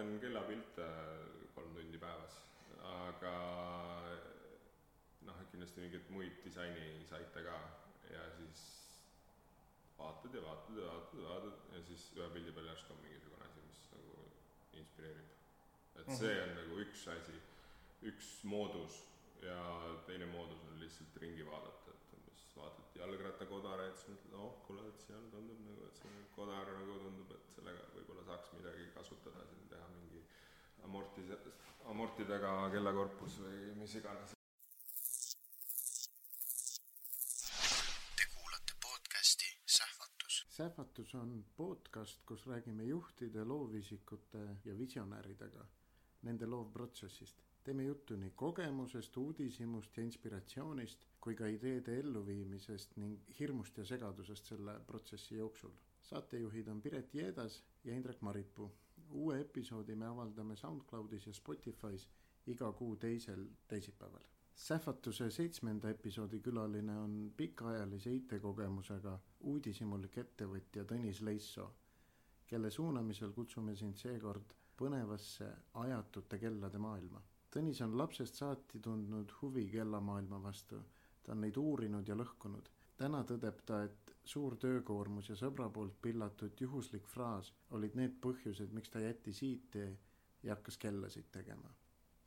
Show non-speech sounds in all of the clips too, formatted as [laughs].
vaatan kellapilte kolm tundi päevas, aga noh, kindlasti mingeid muid disainisaite ka ja siis vaatad ja vaatad ja vaatad ja vaatad ja siis ühe pildi peal järsku on mingisugune asi, mis nagu inspireerib. et mm -hmm. see on nagu üks asi, üks moodus ja teine moodus on lihtsalt ringi vaadata, vaatad jalgrattakodareid, siis mõtled, oh kuule, et seal tundub nagu, et see kodar nagu tundub, et sellega võib-olla saaks midagi kasutada siin, teha mingi amorti, amortidega kellakorpus või mis iganes. sähvatus on podcast, kus räägime juhtide, loovisikute ja visionääridega nende loovprotsessist. Teeme juttu nii kogemusest, uudishimust ja inspiratsioonist kui ka ideede elluviimisest ning hirmust ja segadusest selle protsessi jooksul. saatejuhid on Piret Jeedas ja Indrek Maripuu. uue episoodi me avaldame SoundCloudis ja Spotify's iga kuu teisel teisipäeval sähvatuse seitsmenda episoodi külaline on pikaajalise IT-kogemusega uudishimulik ettevõtja Tõnis Leissoo, kelle suunamisel kutsume sind seekord põnevasse ajatute kellade maailma. Tõnis on lapsest saati tundnud huvi kellamaailma vastu, ta on neid uurinud ja lõhkunud. täna tõdeb ta, et suur töökoormus ja sõbra poolt pillatud juhuslik fraas olid need põhjused, miks ta jättis IT ja hakkas kellasid tegema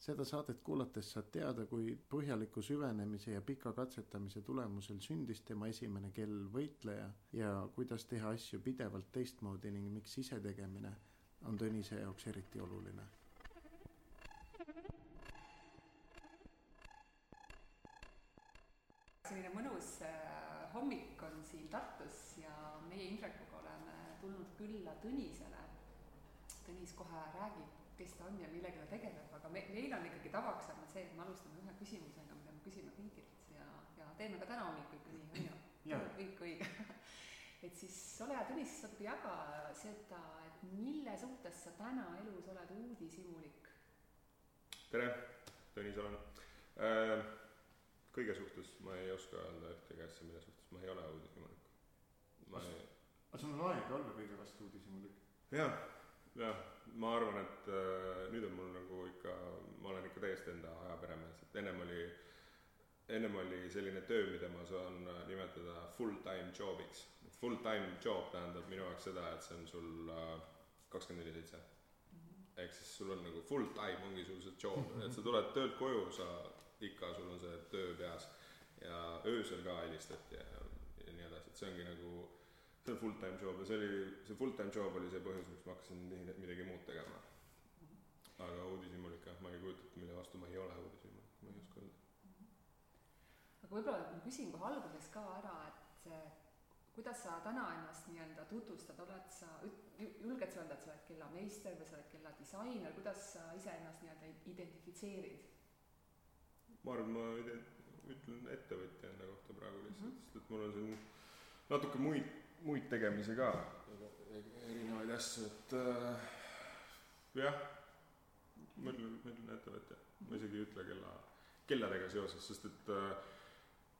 seda saadet kuulates saad teada, kui põhjaliku süvenemise ja pika katsetamise tulemusel sündis tema esimene kell võitleja ja kuidas teha asju pidevalt teistmoodi ning miks isetegemine on Tõnise jaoks eriti oluline. Selline mõnus äh, hommik on siin Tartus ja meie Indrekuga oleme tulnud külla Tõnisele. Tõnis kohe räägib kes ta on ja millega ta tegeleb, aga me, meil on ikkagi tavaks saanud see, et me alustame ühe küsimusega, mida me küsime kõigilt ja, ja teeme ka täna hommikul ikka nii, on ju? kõik õige [laughs] et siis ole hea, Tõnis, natuke jaga seda, et mille suhtes sa täna elus oled uudishimulik? tere, Tõnis olen äh,. Kõige suhtes ma ei oska öelda ühtegi asja, mille suhtes ma ei ole uudishimulik. ma ei. aga sul on aega olla kõige vastu uudishimulik? jah jah, ma arvan, et äh, nüüd on mul nagu ikka, ma olen ikka täiesti enda aja peremees, et ennem oli, ennem oli selline töö, mida ma saan äh, nimetada full-time job'iks. Full-time job tähendab minu jaoks seda, et see on sul äh, kakskümmend neli seitse. ehk siis sul on nagu full-time ongi sul see job, et sa tuled töölt koju, sa ikka, sul on see töö peas ja öösel ka helistati ja, ja nii edasi, et see ongi nagu see on full-time job ja see oli, see full-time job oli see põhjus, miks ma hakkasin midagi muud tegema. aga uudishimulik jah, ma ei kujuta ette, mille vastu ma ei ole uudishimulik, ma ei oska öelda. aga võib-olla ma küsin kohe alguses ka ära, et kuidas sa täna ennast nii-öelda tutvustad, oled sa, julged sa öelda, et sa oled kellameister või sa oled kelladisainer, kuidas sa iseennast nii-öelda identifitseerid? Ma arvan, ma ütlen ettevõtja enda kohta praegu lihtsalt mm, -hmm. sest et mul on siin natuke muid muid tegemisi ka, erinevaid asju, et äh, jah, ma ütlen, ma ütlen ettevõtja, ma isegi ei ütle kella, kelladega seoses, sest et äh,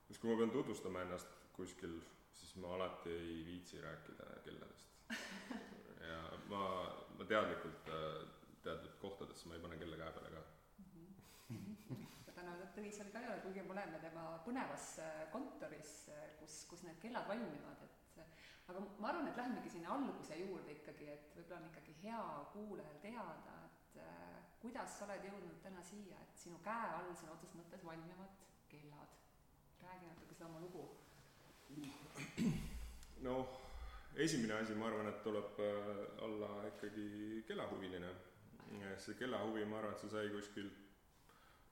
siis kui ma pean tutvustama ennast kuskil, siis ma alati ei viitsi rääkida kelladest. [laughs] ja ma, ma teadlikult äh, teatud kohtadesse ma ei pane kella käe peale ka täna Tõnis oli ka ei ole, kuigi me oleme tema põnevas äh, kontoris, äh, kus, kus need kellad valmivad, et aga ma arvan, et lähemegi sinna alguse juurde ikkagi, et võib-olla on ikkagi hea kuulajal teada, et äh, kuidas sa oled jõudnud täna siia, et sinu käe all sõna otseses mõttes valmivad kellad. räägi natuke seda oma lugu. noh, esimene asi, ma arvan, et tuleb äh, olla ikkagi kellahuviline. see kellahuvi, ma arvan, et see sai kuskilt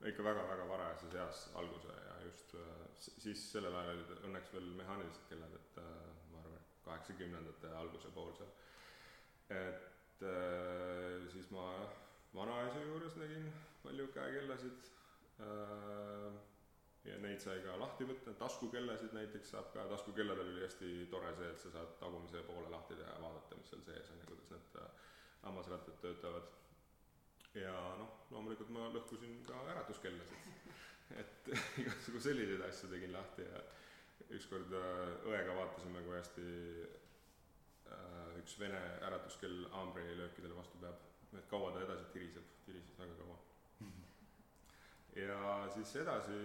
ikka väga-väga varajases eas alguse ja just äh, siis sellel ajal olid õnneks veel mehaanilised kellad, et äh, ma arvan, kaheksakümnendate alguse pool seal. et äh, siis ma vanaisa juures nägin palju käekellasid. ja neid sai ka lahti võtta, taskukellasid näiteks saab ka, taskukelladel oli hästi tore see, et sa saad tagumise poole lahti teha ja vaadata, mis seal sees on ja kuidas need hammasrattad töötavad ja noh, loomulikult ma lõhkusin ka äratuskellasid. et [laughs] igasugu selliseid asju tegin lahti ja ükskord äh, õega vaatasime, kui hästi äh, üks vene äratuskell haamrilöökidele vastu peab et kaua ta edasi tiriseb, tirises väga kaua. ja siis edasi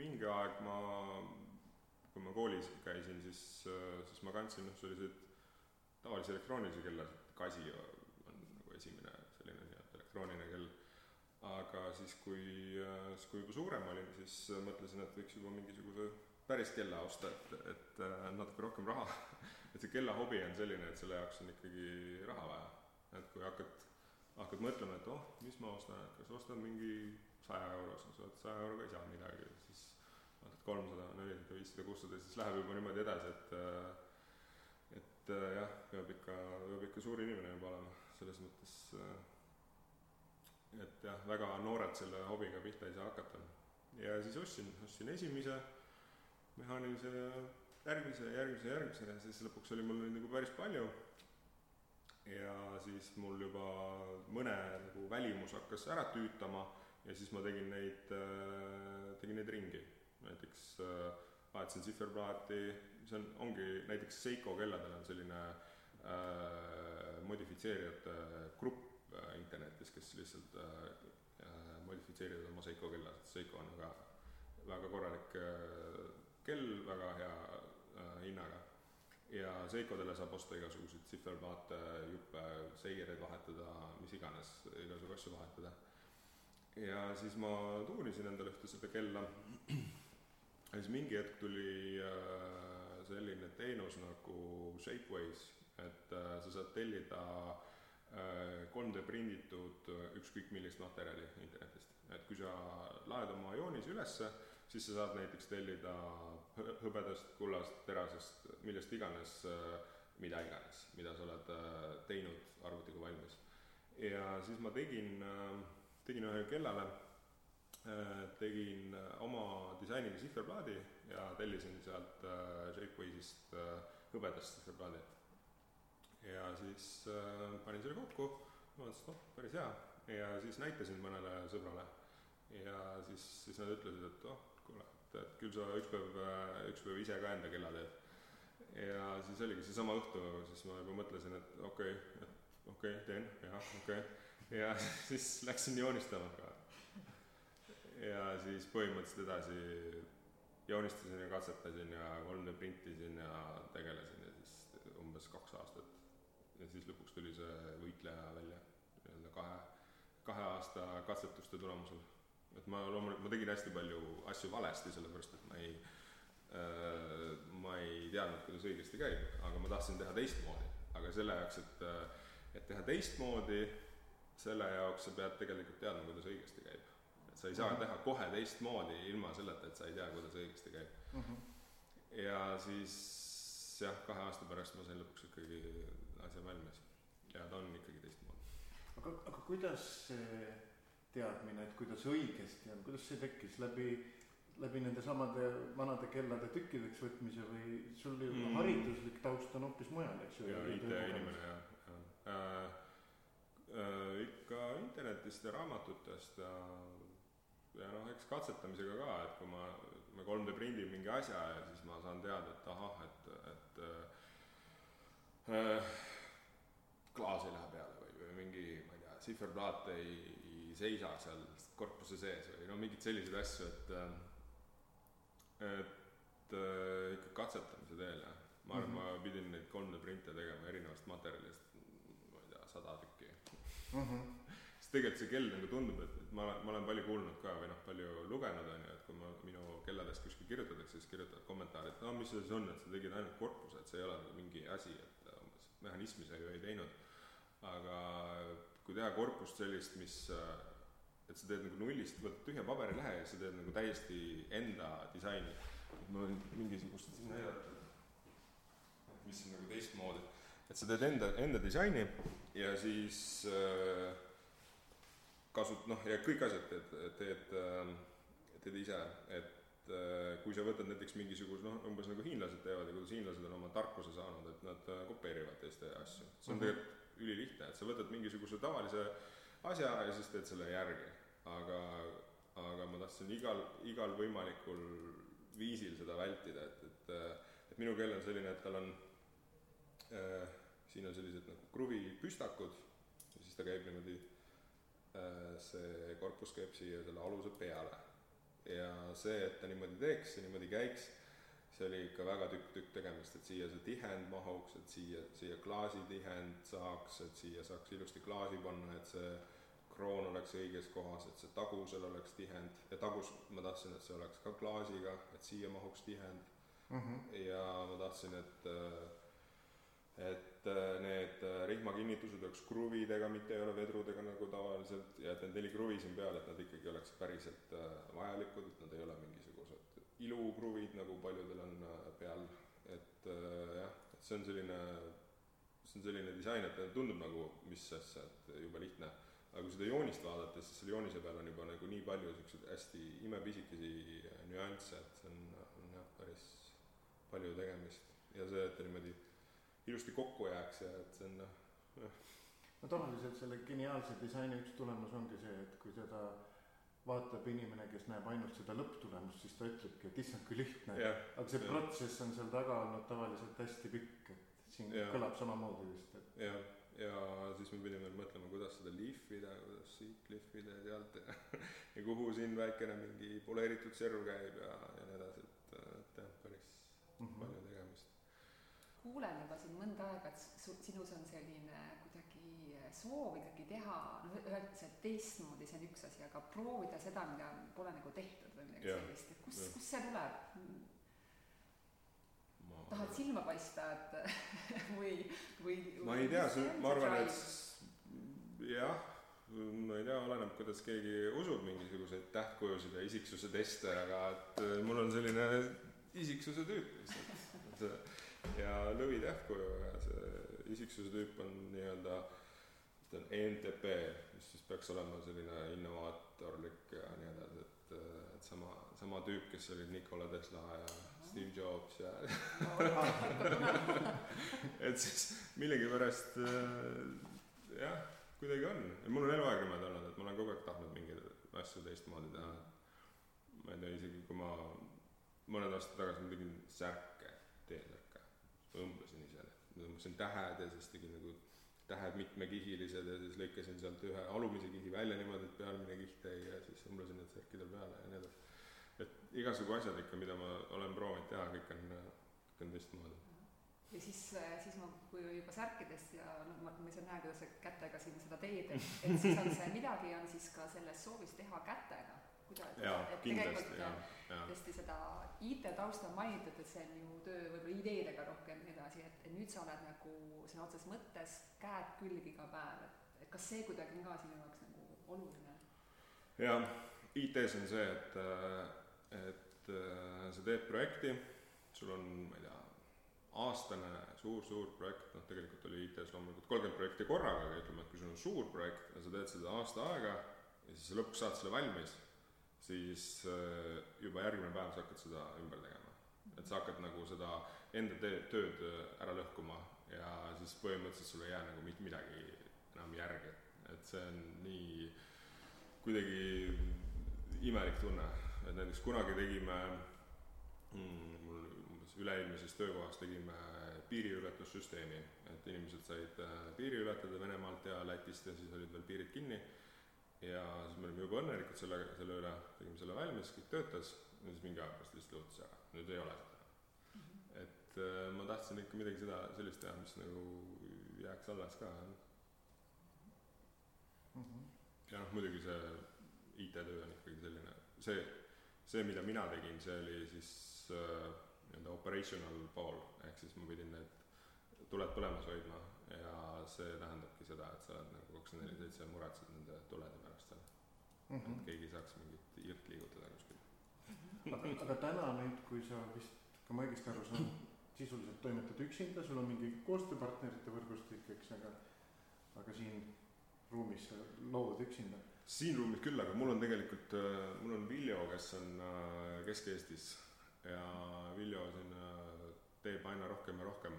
mingi aeg ma, kui ma koolis käisin, siis, siis ma kandsin noh, selliseid tavalisi elektroonilisi kellasid, esimene elektrooniline kell, aga siis, kui, siis kui juba suurem olin, siis mõtlesin, et võiks juba mingisuguse päris kella osta, et, et natuke rohkem raha. [laughs] Et see kellahobi on selline, et selle jaoks on ikkagi raha vaja. et kui hakkad, hakkad mõtlema, et oh, mis ma ostan, et kas ostan mingi saja eurose, sa oled saja euroga ei saa midagi, siis vaatad kolmsada, nelisada, viissada, kuussada, siis läheb juba niimoodi edasi, et et jah, peab ikka, peab ikka suur inimene juba olema, selles mõttes et jah, väga noorelt selle hobiga pihta ei saa hakata. ja siis ostsin, ostsin esimese mehaanilise järgmise, järgmise, järgmise ja siis lõpuks oli mul neid nagu päris palju. ja siis mul juba mõne nagu välimus hakkas ära tüütama ja siis ma tegin neid, tegin neid ringi. näiteks vahetasin tsifferplaati, see on, ongi näiteks Seiko kelladel on selline äh, modifitseerijate grupp äh, internetis, kes lihtsalt äh, modifitseerivad oma Seiko kellasid, Seiko on väga, väga korralik äh, kell, väga hea äh, hinnaga. ja Seicodele saab osta igasuguseid tsifferplaate, juppe, seireid vahetada, mis iganes, igasugu asju vahetada. ja siis ma tuunisin endale ühte seda kella ja siis mingi hetk tuli äh, selline teenus nagu Shapeways, et äh, sa saad tellida äh, 3D prinditud ükskõik millist materjali internetist. et kui sa laed oma joonise ülesse, siis sa saad näiteks tellida hõbedast, kullast, terasest, millest iganes, mida iganes, mida sa oled teinud arvutiga valmis. ja siis ma tegin, tegin ühele kellale, tegin oma disainiga sihverplaadi ja tellisin sealt Shapewaysist hõbedast sihverplaadi. Ja siis panin selle kokku, vaatasin, et noh, päris hea, ja siis näitasin mõnele sõbrale ja siis, siis nad ütlesid, et oh, kuule, et, et küll sa üks päev, üks päev ise ka enda kella teed. ja siis oligi seesama õhtu, siis ma juba mõtlesin, et okei okay,, et okei okay,, teen, jah, okei okay.. ja [laughs] siis läksin joonistama ka. ja siis põhimõtteliselt edasi joonistasin ja katsetasin ja 3D printisin ja tegelesin ja siis umbes kaks aastat. Ja siis lõpuks tuli see võitleja välja nii-öelda kahe, kahe aasta katsetuste tulemusel et ma loomulikult, ma tegin hästi palju asju valesti, sellepärast et ma ei äh,, ma ei teadnud, kuidas õigesti käib, aga ma tahtsin teha teistmoodi. aga selle jaoks, et, et teha teistmoodi, selle jaoks sa pead tegelikult teadma, kuidas õigesti käib. et sa ei saa -hmm. teha kohe teistmoodi ilma selleta, et sa ei tea, kuidas õigesti käib mm. -hmm. ja siis jah, kahe aasta pärast ma sain lõpuks ikkagi asja valmis ja ta on ikkagi teistmoodi. aga, aga kuidas see teadmine, et kuidas õigesti on, kuidas see tekkis läbi, läbi nende samade vanade kellade tükkideks võtmise või sul ju mm. hariduslik taust on hoopis mujal, eks ju? jaa, IT-inimene jah, jah äh,. Äh, ikka internetist ja raamatutest ja, ja noh, eks katsetamisega ka, et kui ma, ma 3D prindin mingi asja ja siis ma saan teada, et ahah, et, et äh, klaas ei lähe peale või, või mingi, ma ei tea, sihverplaat ei ei seisa seal korpuse sees või no mingeid selliseid asju, et et äh, ikka katsetamise teel jah. ma arvan mm, -hmm. ma pidin neid 3D printe tegema erinevast materjalist, ma ei tea, sada tükki mm. -hmm. sest tegelikult see kell nagu tundub, et, et ma, ma olen palju kuulnud ka või noh, palju lugenud on ju, et kui ma minu kelladest kuskil kirjutatakse, siis kirjutavad kommentaari, et no mis see siis on, et sa tegid ainult korpuse, et see ei ole nagu mingi asi, et mehhanismi sa ju ei teinud. aga kui teha korpust sellist, mis, et sa teed nagu nullist, võtad tühja paberilehe ja sa teed nagu täiesti enda disaini. et ma võin mingisugust siin näidata, mis on nagu teistmoodi. et sa teed enda, enda disaini ja siis äh, kasut-, noh, ja kõik asjad teed, teed äh,, teed ise, et äh, kui sa võtad näiteks mingisuguse noh, umbes nagu hiinlased teevad ja kuidas hiinlased on oma tarkuse saanud, et nad äh, kopeerivad teiste asju. see on mm -hmm. tegelikult ülilihtne, et sa võtad mingisuguse tavalise asja ja siis teed selle järgi. aga, aga ma tahtsin igal, igal võimalikul viisil seda vältida, et, et, et minu kell on selline, et tal on äh,, siin on sellised nagu kruvipüstakud, siis ta käib niimoodi äh, see korpus käib siia selle aluse peale ja see, et ta niimoodi teeks ja niimoodi käiks, see oli ikka väga tükk-tükk tegemist, et siia see tihend mahuks, et siia, siia klaasitihend saaks, et siia saaks ilusti klaasi panna, et see kroon oleks õiges kohas, et see tagusel oleks tihend ja tagus ma tahtsin, et see oleks ka klaasiga, et siia mahuks tihend mm. -hmm. ja ma tahtsin, et et need rihmakinnitused oleks kruvidega, mitte ei ole vedrudega nagu tavaliselt ja et need neli kruvi siin peal, et nad ikkagi oleks päriselt vajalikud, et nad ei ole mingisugused ilukruvid, nagu paljudel on peal, et jah, et see on selline, see on selline disain, et tundub nagu mis asja, et jube lihtne. Aga kui seda joonist vaadata, siis selle joonise peal on juba nagu nii palju siukseid hästi imepisikesi nüansse, et see on, on jah, päris palju tegemist. Ja see, et niimoodi ilusti kokku jääks ja et see on noh, no tavaliselt selle geniaalse disaini üks tulemus ongi see, et kui seda vaatab inimene, kes näeb ainult seda lõpptulemust, siis ta ütlebki, et issand, kui lihtne. aga see ja. protsess on seal taga olnud tavaliselt hästi pikk, et siin ja. kõlab samamoodi vist, et. jah ja siis me pidime mõtlema, kuidas seda lihvida, kuidas siit lihvida ja sealt ja [laughs] ja kuhu siin väikene mingi poleeritud serv käib ja, ja nii edasi, et, et jah, päris mm -hmm. palju. Kuulen juba siin mõnda aega, et sinus on selline kuidagi soov ikkagi teha, noh, öeldakse, et teistmoodi, see on üks asi, aga proovida seda, mida pole nagu tehtud või midagi sellist, et kust, kust see tuleb? tahad silma paista, et [laughs] või, või? ma ei tea, ma arvan, et jah, ma ei tea, oleneb, kuidas keegi usub mingisuguseid tähtkujusid ja isiksuse teste, aga et mul on selline isiksuse tüüp lihtsalt, et ja lõvi tähtkuju ja see isiksuse tüüp on nii-öelda ütlen ENTP, mis siis peaks olema selline innovaatorlik ja nii edasi, et, et sama, sama tüüp, kes oli Nikola Tesla ja Steve Jobs ja [laughs] et siis millegipärast äh, jah, kuidagi on mul on eluaeg niimoodi olnud, et ma olen kogu aeg tahtnud mingeid asju teistmoodi teha. ma ei tea, isegi kui ma mõned aastad tagasi ma tegin särke, T-särke, õmblesin ise, tõmbasin tähed ja siis tegin nagu tähed mitmekihilised ja siis lõikasin sealt ühe alumise kihi välja niimoodi, et pealmine kiht jäi ja siis õmblesin need särkidel peale ja nii edasi et igasugu asjad ikka, mida ma olen proovinud teha, kõik on, kõik on teistmoodi. ja siis, siis ma, kui juba särkidest ja noh, ma, ma ise näen, kuidas sa kätega siin seda teed, et, et siis on see, midagi on siis ka selles soovis teha kätega. Kuidas, et tegelikult ja, ja. tõesti seda IT-tausta on mainitud, et see on ju töö võib-olla ideedega rohkem ja nii edasi, et, nüüd sa oled nagu sõna otseses mõttes käed külge iga päev, et, et kas see kuidagi on ka sinu jaoks nagu oluline? jah, IT-s on see, et et äh, sa teed projekti, sul on, ma ei tea, aastane suur-suur projekt, noh tegelikult oli IT-s loomulikult kolmkümmend projekti korraga, aga ütleme, et kui sul on suur projekt ja sa teed seda aasta aega ja siis lõpuks saad selle valmis, siis äh, juba järgmine päev sa hakkad seda ümber tegema. et sa hakkad nagu seda enda tööd äh, ära lõhkuma ja siis põhimõtteliselt sul ei jää nagu mitte midagi enam järgi, et see on nii kuidagi imelik tunne et näiteks kunagi tegime mm, mul umbes üle-eelmises töökohas tegime piiriületussüsteemi, et inimesed said äh, piiri ületada Venemaalt ja Lätist ja siis olid veel piirid kinni. Ja siis me olime jube õnnelikud selle, selle üle, tegime selle valmis, kõik töötas ja siis mingi aja pärast lihtsalt lõhutas ära, nüüd ei ole seda mm. -hmm. et äh, ma tahtsin ikka midagi seda, sellist teha, mis nagu jääks alles ka mm. -hmm. ja noh, muidugi see IT-töö on ikkagi selline, see see, mida mina tegin, see oli siis äh, nii-öelda operational pool, ehk siis ma pidin need tuled põlemas hoidma ja see tähendabki seda, et sa oled nagu kakskümmend neli seitse muretsed nende tulede seal mm. -hmm. et keegi saaks mingit irt liigutada kuskil aga, aga täna nüüd, kui sa vist, kui ma õigesti aru saan, sisuliselt toimetad üksinda, sul on mingi koostööpartnerite võrgustik, eks, aga aga siin ruumis sa lood üksinda siin ruumis küll, aga mul on tegelikult, mul on Viljo, kes on Kesk-Eestis ja Viljo siin teeb aina rohkem ja rohkem,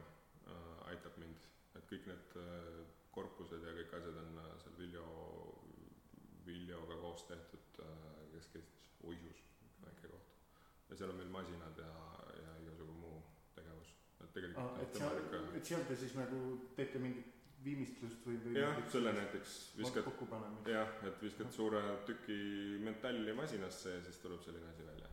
aitab mind, et kõik need korpused ja kõik asjad on seal Viljo, Viljoga koos tehtud Kesk-Eestis, Uisus, väike koht. ja seal on meil masinad ja, ja igasugu muu tegevus, et tegelikult ah, et seal, et seal te siis nagu teete mingit viimistlust või, või jah, selle näiteks viskad, jah, et viskad suure tüki metalli masinasse ja siis tuleb selline asi välja.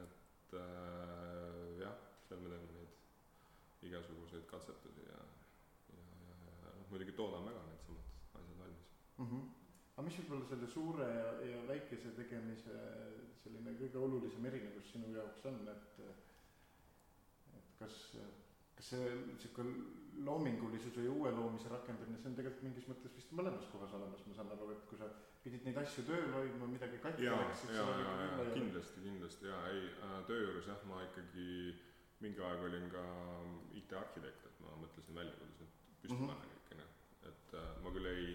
et äh, jah, seal me teeme neid igasuguseid katsetusi ja, ja, ja, ja noh, muidugi toodame ka needsamad asjad valmis. mhmh. Aga mis võib olla selle suure ja, ja väikese tegemise selline kõige olulisem erinevus sinu jaoks on, et et kas, kas see sihuke loomingulisuse ja uue loomise rakendamine, see on tegelikult mingis mõttes vist mõlemas kohas olemas, ma saan aru, et kui sa pidid neid asju tööl hoidma, midagi katki läks, siis ja, ja, ja kindlasti, kindlasti ja ei äh,, töö juures jah, ma ikkagi mingi aeg olin ka IT-arhitekt, et ma mõtlesin välja, kuidas nüüd püsti Mhm. panna kõike noh, et äh, ma küll ei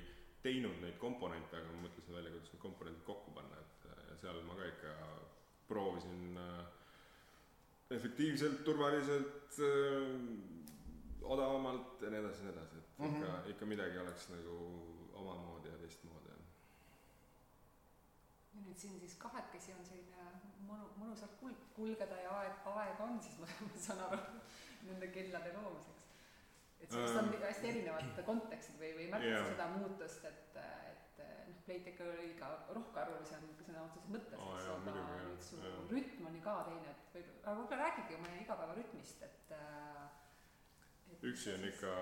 teinud neid komponente, aga ma mõtlesin välja, kuidas need komponendid kokku panna, et ja seal ma ka ikka proovisin äh, efektiivselt, turvaliselt äh,, odavamalt ja nii edasi ja nii edasi, et Mhm. ikka, ikka midagi oleks nagu omamoodi ja teistmoodi ja ja nüüd siin siis kahekesi on selline mõnu, mõnusalt kul-, kulgeda ja aeg, aega on siis, ma [laughs] saan aru, nende kellade loomiseks. Et sellest on Ähm. hästi erinevad kontekstid või, või märkad sa seda muutust, et, et noh, Playtech oli ka rohkearvulisem sõna otseses mõttes, Aa, eks jaa, aga nüüd su jaa. rütm on ju ka teine, et võib, aga võib-olla rääkige oma igapäevarütmist, et, äh, et üksi on ikka,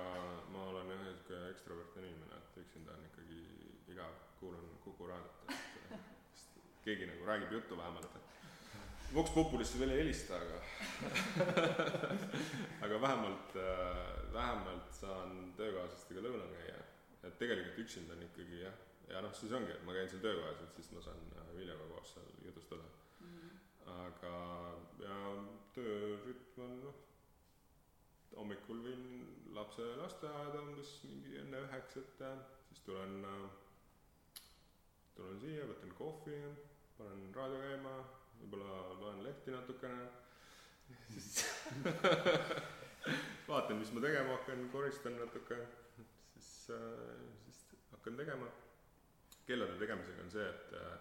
ma olen jah sihuke ekstravertne inimene, et üksinda on ikkagi igav, kuulan Kuku raadiot, et [laughs] sest keegi nagu räägib juttu vähemalt, et Vox Populisse veel ei helista, aga [laughs] aga vähemalt, vähemalt saan töökaaslastega lõunal käia, et tegelikult üksinda on ikkagi jah, ja noh, siis ongi, et ma käin seal töökojas, et siis ma saan äh, Viljaga koos seal jutustada, Mhm. aga ja töörütm on noh, hommikul viin lapse lasteaeda umbes mingi enne üheksat siis tulen äh, tulen siia, võtan kohvi, panen raadio käima, võib-olla loen lehti natukene, siis [laughs] vaatan, mis ma tegema hakkan, koristan natuke, siis äh,, siis hakkan tegema. kellade tegemisega on see, et äh,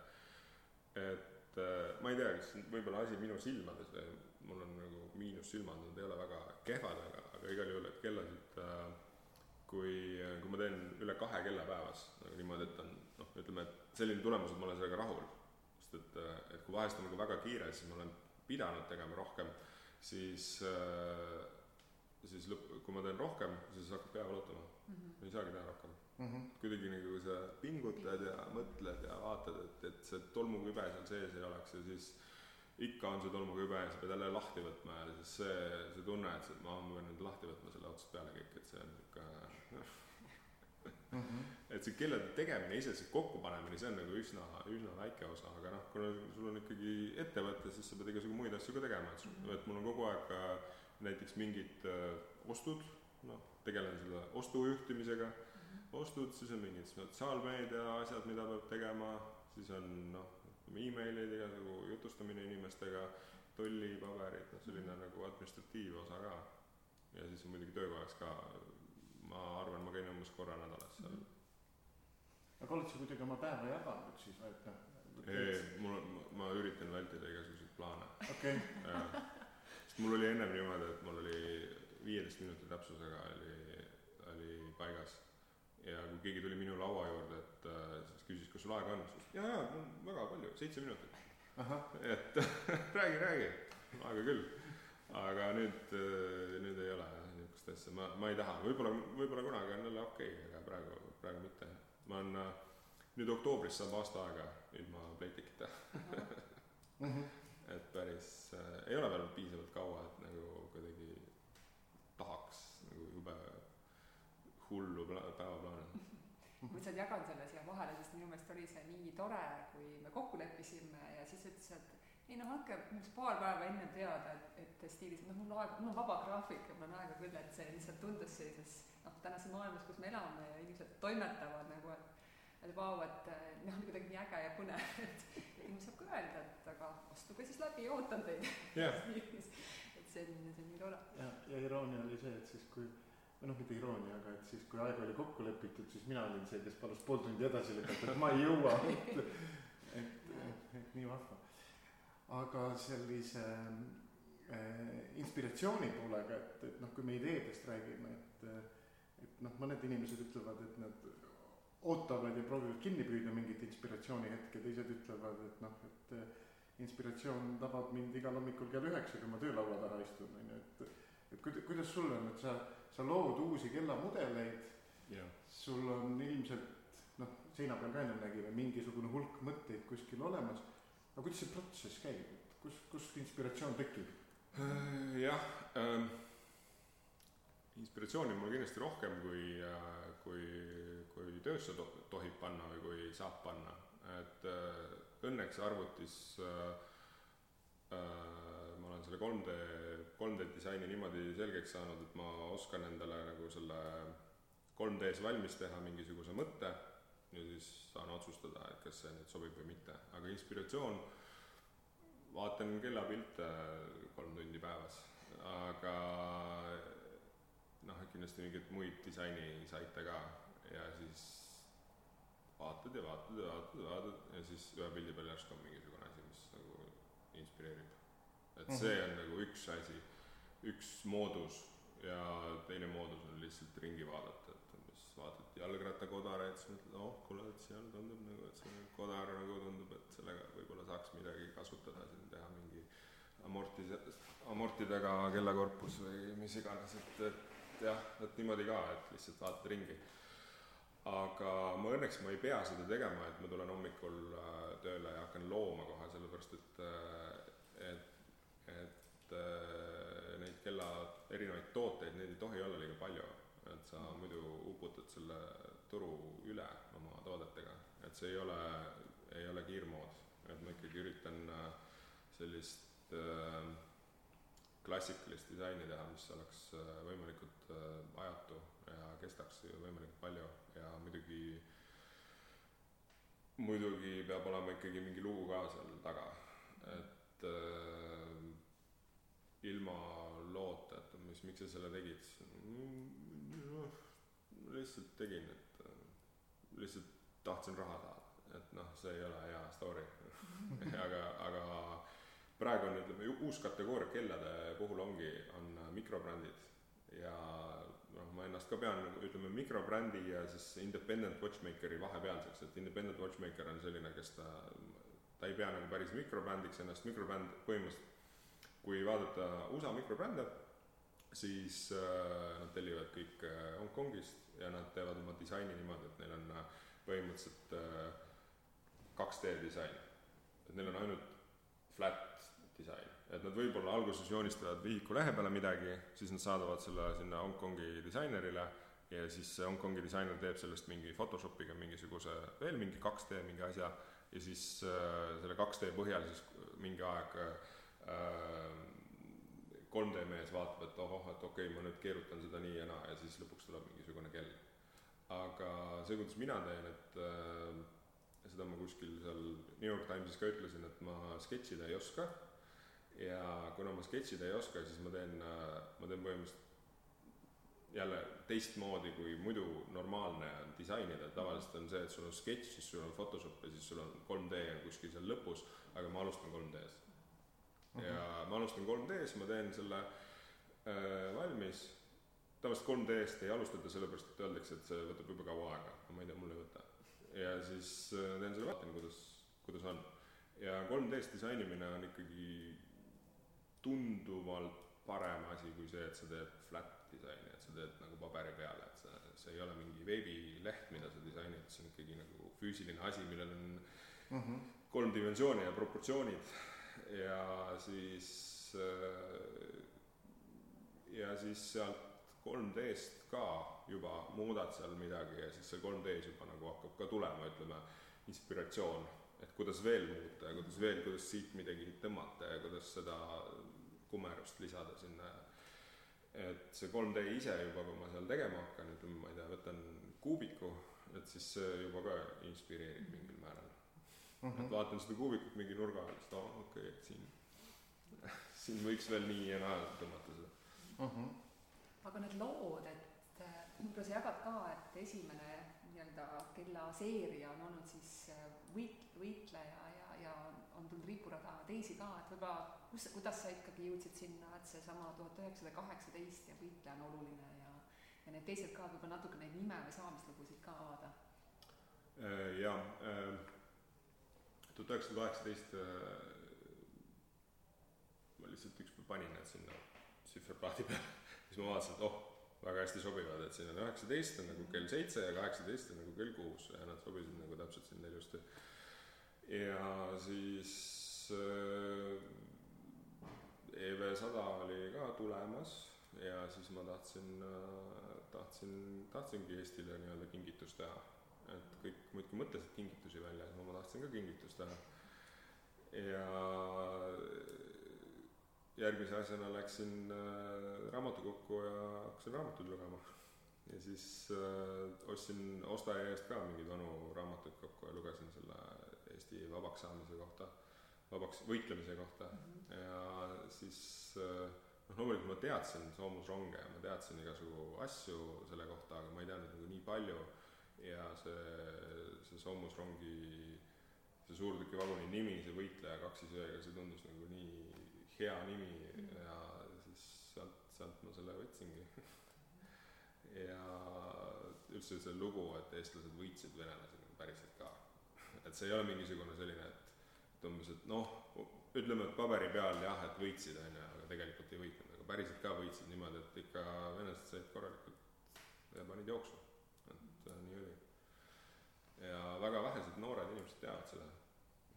et äh, ma ei tea, kas võib-olla asi minu silmades või mul on nagu miinussilmad, nad ei ole väga kehvad, aga, aga igal juhul, et kellasid kui, kui ma teen üle kahe kella päevas nagu niimoodi, et on noh, ütleme, et selline tulemus, et ma olen sellega rahul. Sest et, et kui vahest on nagu väga kiire, siis ma olen pidanud tegema rohkem, siis äh, siis lõpp, kui ma teen rohkem, siis hakkab pea valutama, Mhm. ei saagi teha rohkem. Mhm. kuidagi nagu sa pingutad ja mõtled ja vaatad, et, et see tolmukübe seal sees ei oleks ja siis ikka on see tolmukübe ja sa pead jälle lahti võtma ja siis see, see tunne, et ma ma pean nüüd lahti võtma selle otsast peale kõik, et see on niisugune Mhm. et see kellade tegemine ise, see kokkupanemine, see on nagu üsna, üsna väike osa, aga noh, kuna sul on ikkagi ettevõte, siis sa pead igasugu muid asju ka tegema, et sul, et mul on kogu aeg ka näiteks mingid äh, ostud, noh, tegelen selle ostujuhtimisega, ostud, siis on mingid sotsiaalmeedia asjad, mida peab tegema, siis on noh, emailid, igasugu jutustamine inimestega, tollipaberid, noh selline nagu administratiivosa ka. ja siis on muidugi töökojas ka, ma arvan, ma käin umbes korra nädalas seal mm. aga oled sa kuidagi oma päeva jaganud siis või, et noh? ei, mul ma üritan vältida igasuguseid plaane. okei, [laughs] sest mul oli ennem niimoodi, et mul oli viieteist minuti täpsusega oli, oli paigas. ja kui keegi tuli minu laua juurde, et äh, siis küsis, kas sul aega on, siis jaa, mul on väga palju, seitse minutit. et [laughs] räägi, räägi, aega küll. aga nüüd, nüüd ei ole niisugust asja, ma, ma ei taha, võib-olla, võib-olla kunagi on jälle okei okay,, aga praegu, praegu mitte. ma olen, nüüd oktoobris saab aasta aega ilma Playtechita, Mhm. [laughs] et päris äh,, ei ole veel piisavalt kaua, et nagu kuidagi tahaks nagu jube hullu pla- päevaplaani. ma lihtsalt jagan selle siia vahele, sest minu meelest oli see nii tore, kui me kokku leppisime ja siis ütles, et ei noh, andke umbes paar päeva enne teada, et, et stiilis, noh, mul aega, mul on vaba graafik ja mul on aega küll, et see lihtsalt tundus sellises noh, tänases maailmas, kus me elame ja inimesed toimetavad nagu, et et vau, et eh, noh, kuidagi nii äge ja põnev, [laughs] et inimene saab ka öelda, et aga astuge siis läbi, ootan teid. jah, [laughs] et see on, see on nii tore. ja, ja iroonia oli see, et siis kui või noh, mitte iroonia, aga et siis, kui aeg oli kokku lepitud, siis mina olin see, kes palus pool tundi edasi lükata, et ma ei jõua. [laughs] et, et, et nii vahva. Aga sellise äh, inspiratsiooni poolega, et, et noh, kui me ideedest räägime, et et noh, mõned inimesed ütlevad, et nad ootavad ja proovivad kinni püüda mingit inspiratsioonihetke, teised ütlevad, et noh, et inspiratsioon tabab mind igal hommikul kell üheksa, kui ma töölaua taha istun, on ju, et et kuida-, kuidas sul on, et sa, sa lood uusi kellamudeleid, sul on ilmselt noh, seina peal ka ennem nägime, mingisugune hulk mõtteid kuskil olemas, aga kuidas see protsess käib, et kus, kust inspiratsioon tekib? Äh, jah ähm,, inspiratsiooni on mul kindlasti rohkem, kui äh,, kui, kui töösse to tohib panna või kui saab panna, et äh, õnneks arvutis äh, äh, ma olen selle 3D, 3D disaini niimoodi selgeks saanud, et ma oskan endale nagu selle 3D-s valmis teha mingisuguse mõtte ja siis saan otsustada, et kas see nüüd sobib või mitte, aga inspiratsioon, vaatan kellapilte kolm tundi päevas, aga noh, kindlasti mingeid muid disainisaite ka. Ja siis vaatad ja vaatad ja vaatad ja vaatad ja siis ühe pildi peal järsku on mingisugune asi, mis nagu inspireerib. et see on nagu üks asi, üks moodus ja teine moodus on lihtsalt ringi vaadata, vaatad jalgrattakodareid, siis mõtled, oh kuule, et seal tundub nagu, et see kodar nagu tundub, et sellega võib-olla saaks midagi kasutada siin, teha mingi amorti, amortidega kellakorpus või mis iganes, et, et jah, et niimoodi ka, et lihtsalt vaatad ringi aga ma õnneks ma ei pea seda tegema, et ma tulen hommikul äh, tööle ja hakkan looma kohe, sellepärast et, äh, et, et äh, neid kella erinevaid tooteid, neid ei tohi olla liiga palju. Et sa muidu uputad selle turu üle oma toodetega, et see ei ole, ei ole kiirmood, et ma ikkagi üritan sellist äh, klassikalist disaini teha, mis oleks võimalikult ajatu ja kestaks võimalikult palju. Ja muidugi, muidugi peab olema ikkagi mingi lugu ka seal taga, et äh, ilma loota, et mis, miks sa selle tegid, noh, lihtsalt tegin, et äh, lihtsalt tahtsin raha saada, et noh, see ei ole hea story. [laughs] Aga, aga praegu on, ütleme, uus kategooria kellade puhul ongi, on mikrobrändid. Ja noh, ma ennast ka pean ütleme, mikrobrändi ja siis independent watchmakeri vahepealseks, et independent watchmaker on selline, kes ta, ta ei pea nagu päris mikrobrändiks ennast, mikrobränd põhimõtteliselt kui vaadata USA mikrobrände, siis äh, nad tellivad kõik äh, Hongkongist ja nad teevad oma disaini niimoodi, et neil on äh, põhimõtteliselt äh, 2D disain. et neil on ainult flat disain et nad võib-olla alguses joonistavad vihiku lehe peale midagi, siis nad saadavad selle sinna Hongkongi disainerile ja siis see Hongkongi disainer teeb sellest mingi Photoshopiga mingisuguse veel mingi 2D mingi asja ja siis äh, selle 2D põhjal siis mingi aeg äh, 3D mees vaatab, et ohoh, et okei okay,, ma nüüd keerutan seda nii ja naa ja siis lõpuks tuleb mingisugune kell. aga see, kuidas mina teen, et äh, seda ma kuskil seal New York Timesis ka ütlesin, et ma sketšida ei oska. Ja kuna ma sketšida ei oska, siis ma teen, ma teen põhimõtteliselt jälle teistmoodi kui muidu normaalne on disainida, tavaliselt on see, et sul on sketš, siis sul on Photoshop ja siis sul on 3D on kuskil seal lõpus, aga ma alustan 3D-s -huh. ja ma alustan 3D-s, ma teen selle äh, valmis, tavaliselt 3D-st ei alustata sellepärast, et öeldakse, et see võtab jube kaua aega, ma ei tea, mul ei võta. ja siis äh, teen selle, vaatan, kuidas, kuidas on. ja 3D-s disainimine on ikkagi tunduvalt parem asi kui see, et sa teed flat disaini, et sa teed nagu paberi peale, et sa, see ei ole mingi veebileht, mida sa disainid, see on ikkagi nagu füüsiline asi, millel on mm -hmm. kolm dimensiooni ja proportsioonid ja siis äh, ja siis sealt 3D-st ka juba muudad seal midagi ja siis see 3D-s juba nagu hakkab ka tulema, ütleme, inspiratsioon, et kuidas veel muuta ja kuidas veel, kuidas siit midagi tõmmata ja kuidas seda kumerust lisada sinna. et see 3D ise juba, kui ma seal tegema hakkan, ütleme, ma ei tea, võtan kuubiku, et siis see juba ka inspireerib mingil määral mm. -hmm. et vaatan seda kuubikut mingi nurga et aa oh, okei okay,, et siin, [laughs] siin võiks veel nii ja naa tõmmata seda mm. -hmm. aga need lood, et võib-olla sa jagad ka, et esimene nii-öelda kellaseeria on olnud siis äh, võit-, võitleja ja, ja on tulnud ripurada teisi ka, et võib-olla kus, kuidas sa ikkagi jõudsid sinna, et seesama tuhat üheksasada kaheksateist ja võitleja on oluline ja ja need teised ka võib-olla natuke neid nime või saamislugusid ka avada. Äh, jaa, äh, tuhat üheksasada kaheksateist ma lihtsalt ükspäev panin need sinna tsifferplaadi peale, [laughs] siis ma vaatasin, et oh, väga hästi sobivad, et siin on üheksateist on nagu kell seitse ja kaheksateist on nagu kell kuus ja nad sobisid nagu täpselt sinna ilusti. ja siis äh, EV sada oli ka tulemas ja siis ma tahtsin äh,, tahtsin, tahtsingi Eestile nii-öelda kingitust teha. Et kõik muudkui mõtlesid kingitusi välja, siis ma tahtsin ka kingitust teha. ja järgmise asjana läksin äh, raamatukokku ja hakkasin raamatuid lugema. ja siis äh, ostsin ostaja eest ka mingeid vanu raamatuid kokku ja lugesin selle Eesti vabaks saamise kohta, vabaks võitlemise kohta mm -hmm. ja siis äh, noh, loomulikult ma teadsin soomusronge ja ma teadsin igasugu asju selle kohta, aga ma ei teadnud nagu nii palju ja see, see soomusrongi, see suurtükivaguni nimi, see võitleja kaksisööga, see tundus nagu nii hea nimi ja siis sealt, sealt ma selle võtsingi [laughs] ja üldse see lugu, et eestlased võitsid venelasi nagu päriselt ka. [laughs] et see ei ole mingisugune selline, et et umbes, et noh, ütleme, et paberi peal jah, et võitsid, on ju, aga tegelikult ei võitnud, aga päriselt ka võitsid niimoodi, et ikka venelased said korralikult ja panid jooksu, et äh, nii oli. Ja väga vähesed noored inimesed teavad seda.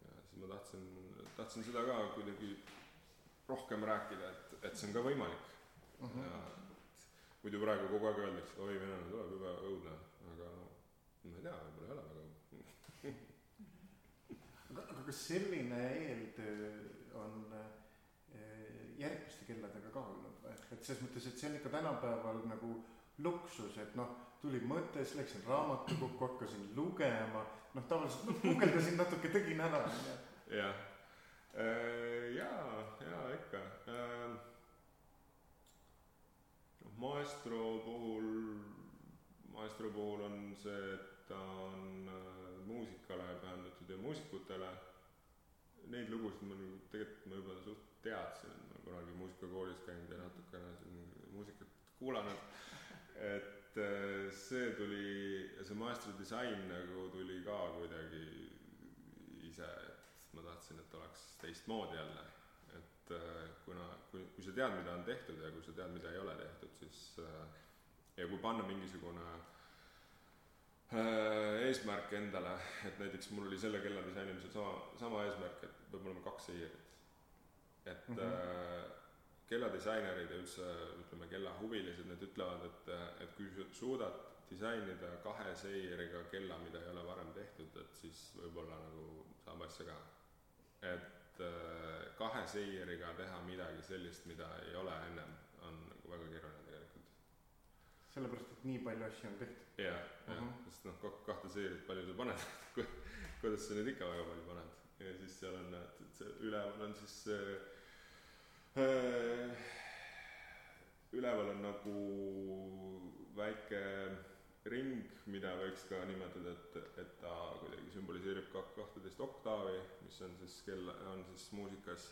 ja siis ma tahtsin, tahtsin seda ka kuidagi rohkem rääkida, et, et see on ka võimalik mm. -hmm. ja muidu praegu kogu aeg öeldakse, et oi, venelane tuleb, jube õudne, aga ma ei tea, võib-olla ei ole väga õudne aga, aga kas selline eeltöö on eh, järgmiste kelladega ka olnud või? et selles mõttes, et see on ikka tänapäeval nagu luksus, et noh, tuli mõte, siis läksin raamatukokku, hakkasin lugema, noh, tavaliselt noh, guugeldasin natuke, tegin ära, jah Äh, jaa, jaa ikka. Äh, noh, maestro puhul, maestro puhul on see, et ta on äh, muusikale pühendatud ja muusikutele. Neid lugusid ma nagu tegelikult ma juba suht teadsin, et ma kunagi muusikakoolis käinud ja natukene siin muusikat kuulanud. et see tuli, see maestro disain nagu tuli ka kuidagi ise ma tahtsin, et oleks teistmoodi jälle. et äh, kuna, kui, kui sa tead, mida on tehtud ja kui sa tead, mida ei ole tehtud, siis äh, ja kui panna mingisugune äh, eesmärk endale, et näiteks mul oli selle kella disainimisel sama, sama eesmärk, et peab olema kaks seiret. et mm -hmm. Kelladisainerid ja üldse ütleme, kellahuvilised, need ütlevad, et, et kui suudad disainida kahe seiriga kella, mida ei ole varem tehtud, et siis võib-olla nagu saab asja ka. Et äh, kahe seieriga teha midagi sellist, mida ei ole ennem, on nagu väga keeruline tegelikult. sellepärast, et nii palju asju on tehtud. jah, jah sest noh, kahte seirit palju sa paned. [laughs] Kuidas sa neid ikka väga palju paned? Ja siis seal on, et see üleval on siis äh, üleval on nagu väike ring, mida võiks ka nimetada, et, et ta kuidagi sümboliseerib ka kahteteist oktaavi, mis on siis kell, on siis muusikas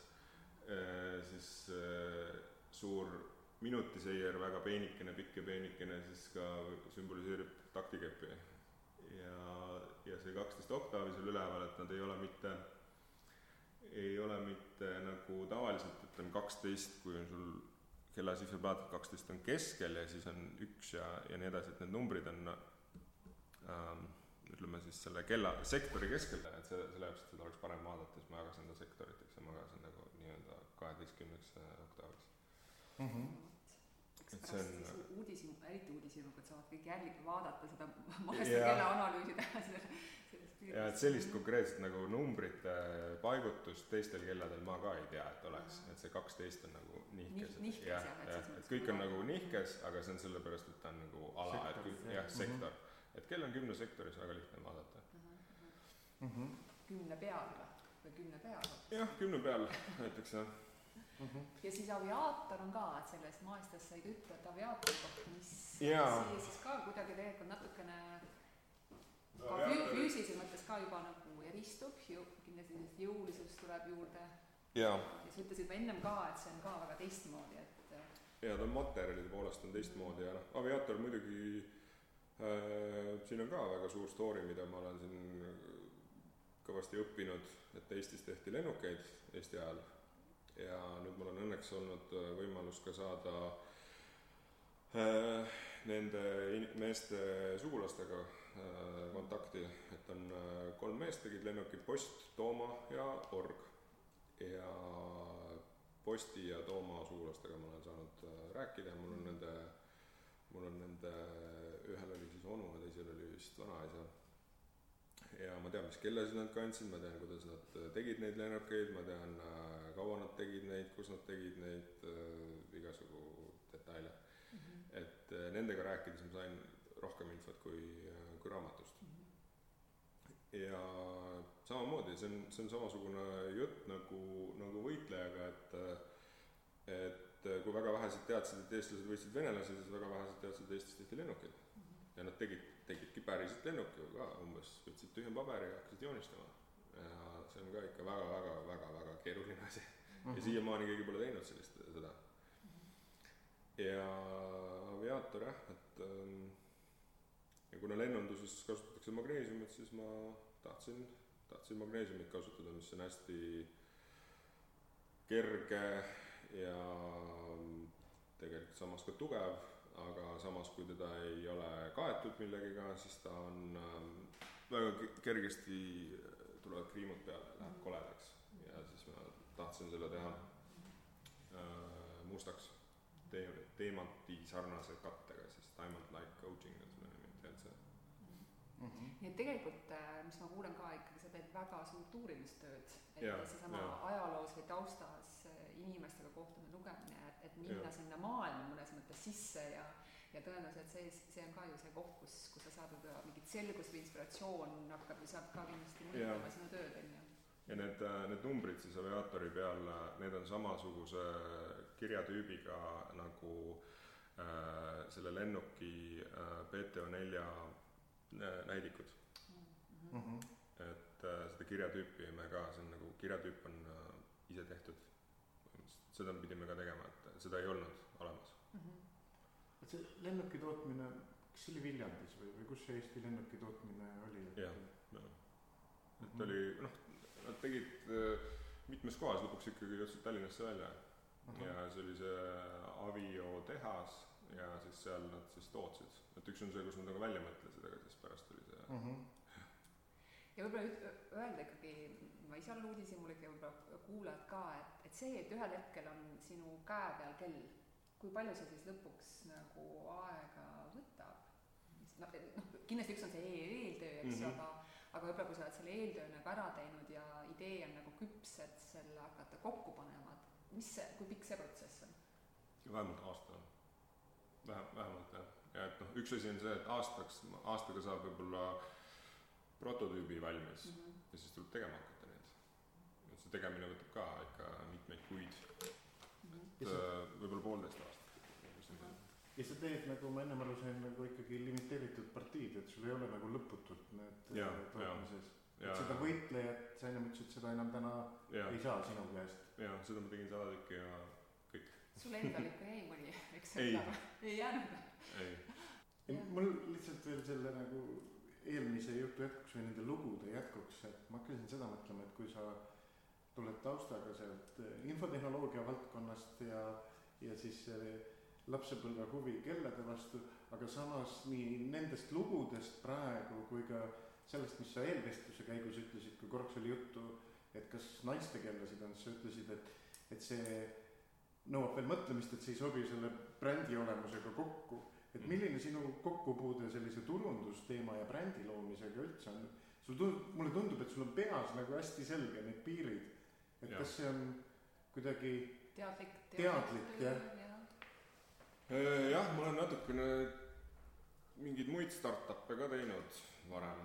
siis suur minutiseier, väga peenikene, pikk ja peenikene, siis ka sümboliseerib taktikeppi. ja, ja see kaksteist oktaavi seal üleval, et nad ei ole mitte, ei ole mitte nagu tavaliselt, ütleme kaksteist, kui on sul kella sisseplaat kaksteist on keskel ja siis on üks ja, ja nii edasi, et need numbrid on ähm, ütleme siis selle kella, sektori keskel, et see, selle jaoks, et seda oleks parem vaadata, siis ma jagasin ta sektoriteks ja ma jagasin nagu nii-öelda kaheteistkümneks oktaaviks mm. -hmm et see on uudishimu, eriti uudishimukad saavad kõik jälgi vaadata seda [laughs] maestri kella analüüsi teha selle [laughs] ja et sellist konkreetset nagu numbrite paigutust teistel kelladel ma ka ei tea, et oleks, et see kaksteist on nagu nihkes Nih,. jah, jah, et kõik on nagu nihkes, aga see on sellepärast, et ta on nagu ala, et kui, jah, mhm. sektor mm. -hmm. et kell on kümne sektoris, väga lihtne vaadata mm. -hmm. kümne peal või kümne peal? jah, kümne peal näiteks jah Mm -hmm. ja siis aviaator on ka, et sellest maestast said et aviaatori kohta, mis siia siis ka kuidagi tegelikult natukene ka füü-, füüsilise mõttes ka juba nagu eristub, ju kindlasti sellist jõulisust tuleb juurde. ja sa ütlesid ennem ka, et see on ka väga teistmoodi, et ja ta on materjalide poolest on teistmoodi ja noh, aviaator muidugi äh,, siin on ka väga suur story, mida ma olen siin kõvasti õppinud, et Eestis tehti lennukeid Eesti ajal. Ja nüüd mul on õnneks olnud äh, võimalus ka saada äh, nende meeste sugulastega äh, kontakti, et on äh, kolm meest tegid lennuki Post, Tooma ja Org. ja Posti ja Tooma sugulastega ma olen saanud äh, rääkida ja mul on nende, mul on nende, ühel oli siis onu ja teisel oli vist vanaisa ja ma tean, mis kellasid nad kandsid, ma tean, kuidas nad äh, tegid neid lennukeid, ma tean, äh, kaua nad tegid neid, kus nad tegid neid äh,, igasugu detaile mm. -hmm. et äh, nendega rääkides ma sain rohkem infot kui, kui raamatust mm. -hmm. ja samamoodi, see on, see on samasugune jutt nagu, nagu võitlejaga, et et kui väga vähesed teadsid, et eestlased võitsid venelasi, siis väga vähesed teadsid, et Eestis tehti lennukeid mm. -hmm. ja nad tegid tegidki päriselt lennuki ju ka umbes, võtsid tühja paberi ja hakkasid joonistama. ja see on ka ikka väga, väga, väga, väga keeruline asi mm. -hmm. ja mhm. siiamaani keegi pole teinud sellist, seda. ja aviaator jah, et ähm, ja kuna lennunduses kasutatakse magneesiumit, siis ma tahtsin, tahtsin magneesiumit kasutada, mis on hästi kerge ja tegelikult samas ka tugev aga samas, kui teda ei ole kaetud millegagi, siis ta on ähm, väga kergesti tulevad kriimud peale, läheb koledaks. Ja siis ma tahtsin selle teha äh, mustaks te-, teemanti sarnase kattega, siis diamond like coating on selle nimi, tead sa mm -hmm.? Nii et tegelikult, äh, mis ma kuulen ka ikkagi, sa teed väga suurt uurimistööd, et seesama ajaloos või taustas äh, inimestega kohtumine, lugemine, et, et minna ja. sinna maailma mõnes mõttes sisse ja ja tõenäoliselt see, see on ka ju see koht, kus, kus sa saad võib-olla mingit selgust või inspiratsioon hakkab ju saab ka kindlasti mõjutama sinu tööd, on ju. ja need, äh, need numbrid siis aviaatori peal, need on samasuguse kirjatüübiga nagu äh, selle lennuki äh, PTO nelja näidikud mm. -hmm. et äh, seda kirjatüüpi me ka, see on nagu, kirjatüüp on äh, ise tehtud. seda pidime ka tegema, et seda ei olnud olemas mm. -hmm et see lennuki tootmine, kas see oli Viljandis või, või kus see Eesti lennuki tootmine oli? jah, jah. et mm -hmm. oli noh, nad tegid äh, mitmes kohas, lõpuks ikkagi jõudsid Tallinnasse välja uh. -huh. ja see oli see Avio tehas ja siis seal nad siis tootsid, et üks on see, kus nad nagu välja mõtlesid, aga siis pärast oli see uh. -huh ja võib-olla öelda ikkagi, ma ise olen uudishimulik ja võib-olla kuulajad ka, et, et see, et ühel hetkel on sinu käe peal kell kui palju see siis lõpuks nagu aega võtab? noh, noh kindlasti üks on see eel, eeltöö, eks ju mm -hmm., aga aga võib-olla kui sa oled selle eeltöö nagu ära teinud ja idee on nagu küps, et selle hakata kokku panema, et mis see, kui pikk see protsess on? vähemalt aasta vähem, vähemalt jah, ja et noh, üks asi on see, et aastaks, aastaga saab võib-olla prototüübi valmis mm -hmm. ja siis tuleb tegema hakata neid. et see tegemine võtab ka ikka mitmeid kuid et äh, võib-olla poolteist aastat. ja sa teed nagu ma ennem aru sain nagu ikkagi limiteeritud partiid, et sul ei ole nagu lõputult need äh, tootmises. et seda võitlejat, sa ennem ütlesid, seda enam täna ja. ei saa sinu käest. jaa, seda ma tegin sada tükki ja kõik. sul endal ikka jäi mõni eksemplar? ei jäänud? Ei. mul lihtsalt veel selle nagu eelmise jutu jätkuks või nende lugude jätkuks, et ma hakkasin seda mõtlema, et kui sa tuled taustaga sealt eh, infotehnoloogia valdkonnast ja, ja siis lapsepõlve huvi kellade vastu, aga samas nii nendest lugudest praegu kui ka sellest, mis sa eelvestluse käigus ütlesid, kui korraks oli juttu, et kas naiste kellasid on, siis sa ütlesid, et, et see nõuab veel mõtlemist, et see ei sobi selle brändi olemusega kokku. Et milline sinu kokkupuude sellise turundusteema ja brändi loomisega üldse on? sul tundub, mulle tundub, et sul on peas nagu hästi selge need piirid et ja. kas see on kuidagi teadlik, teadlik, teadlik jah ja.? Äh, jah, ma olen natukene mingeid muid startup'e ka teinud varem,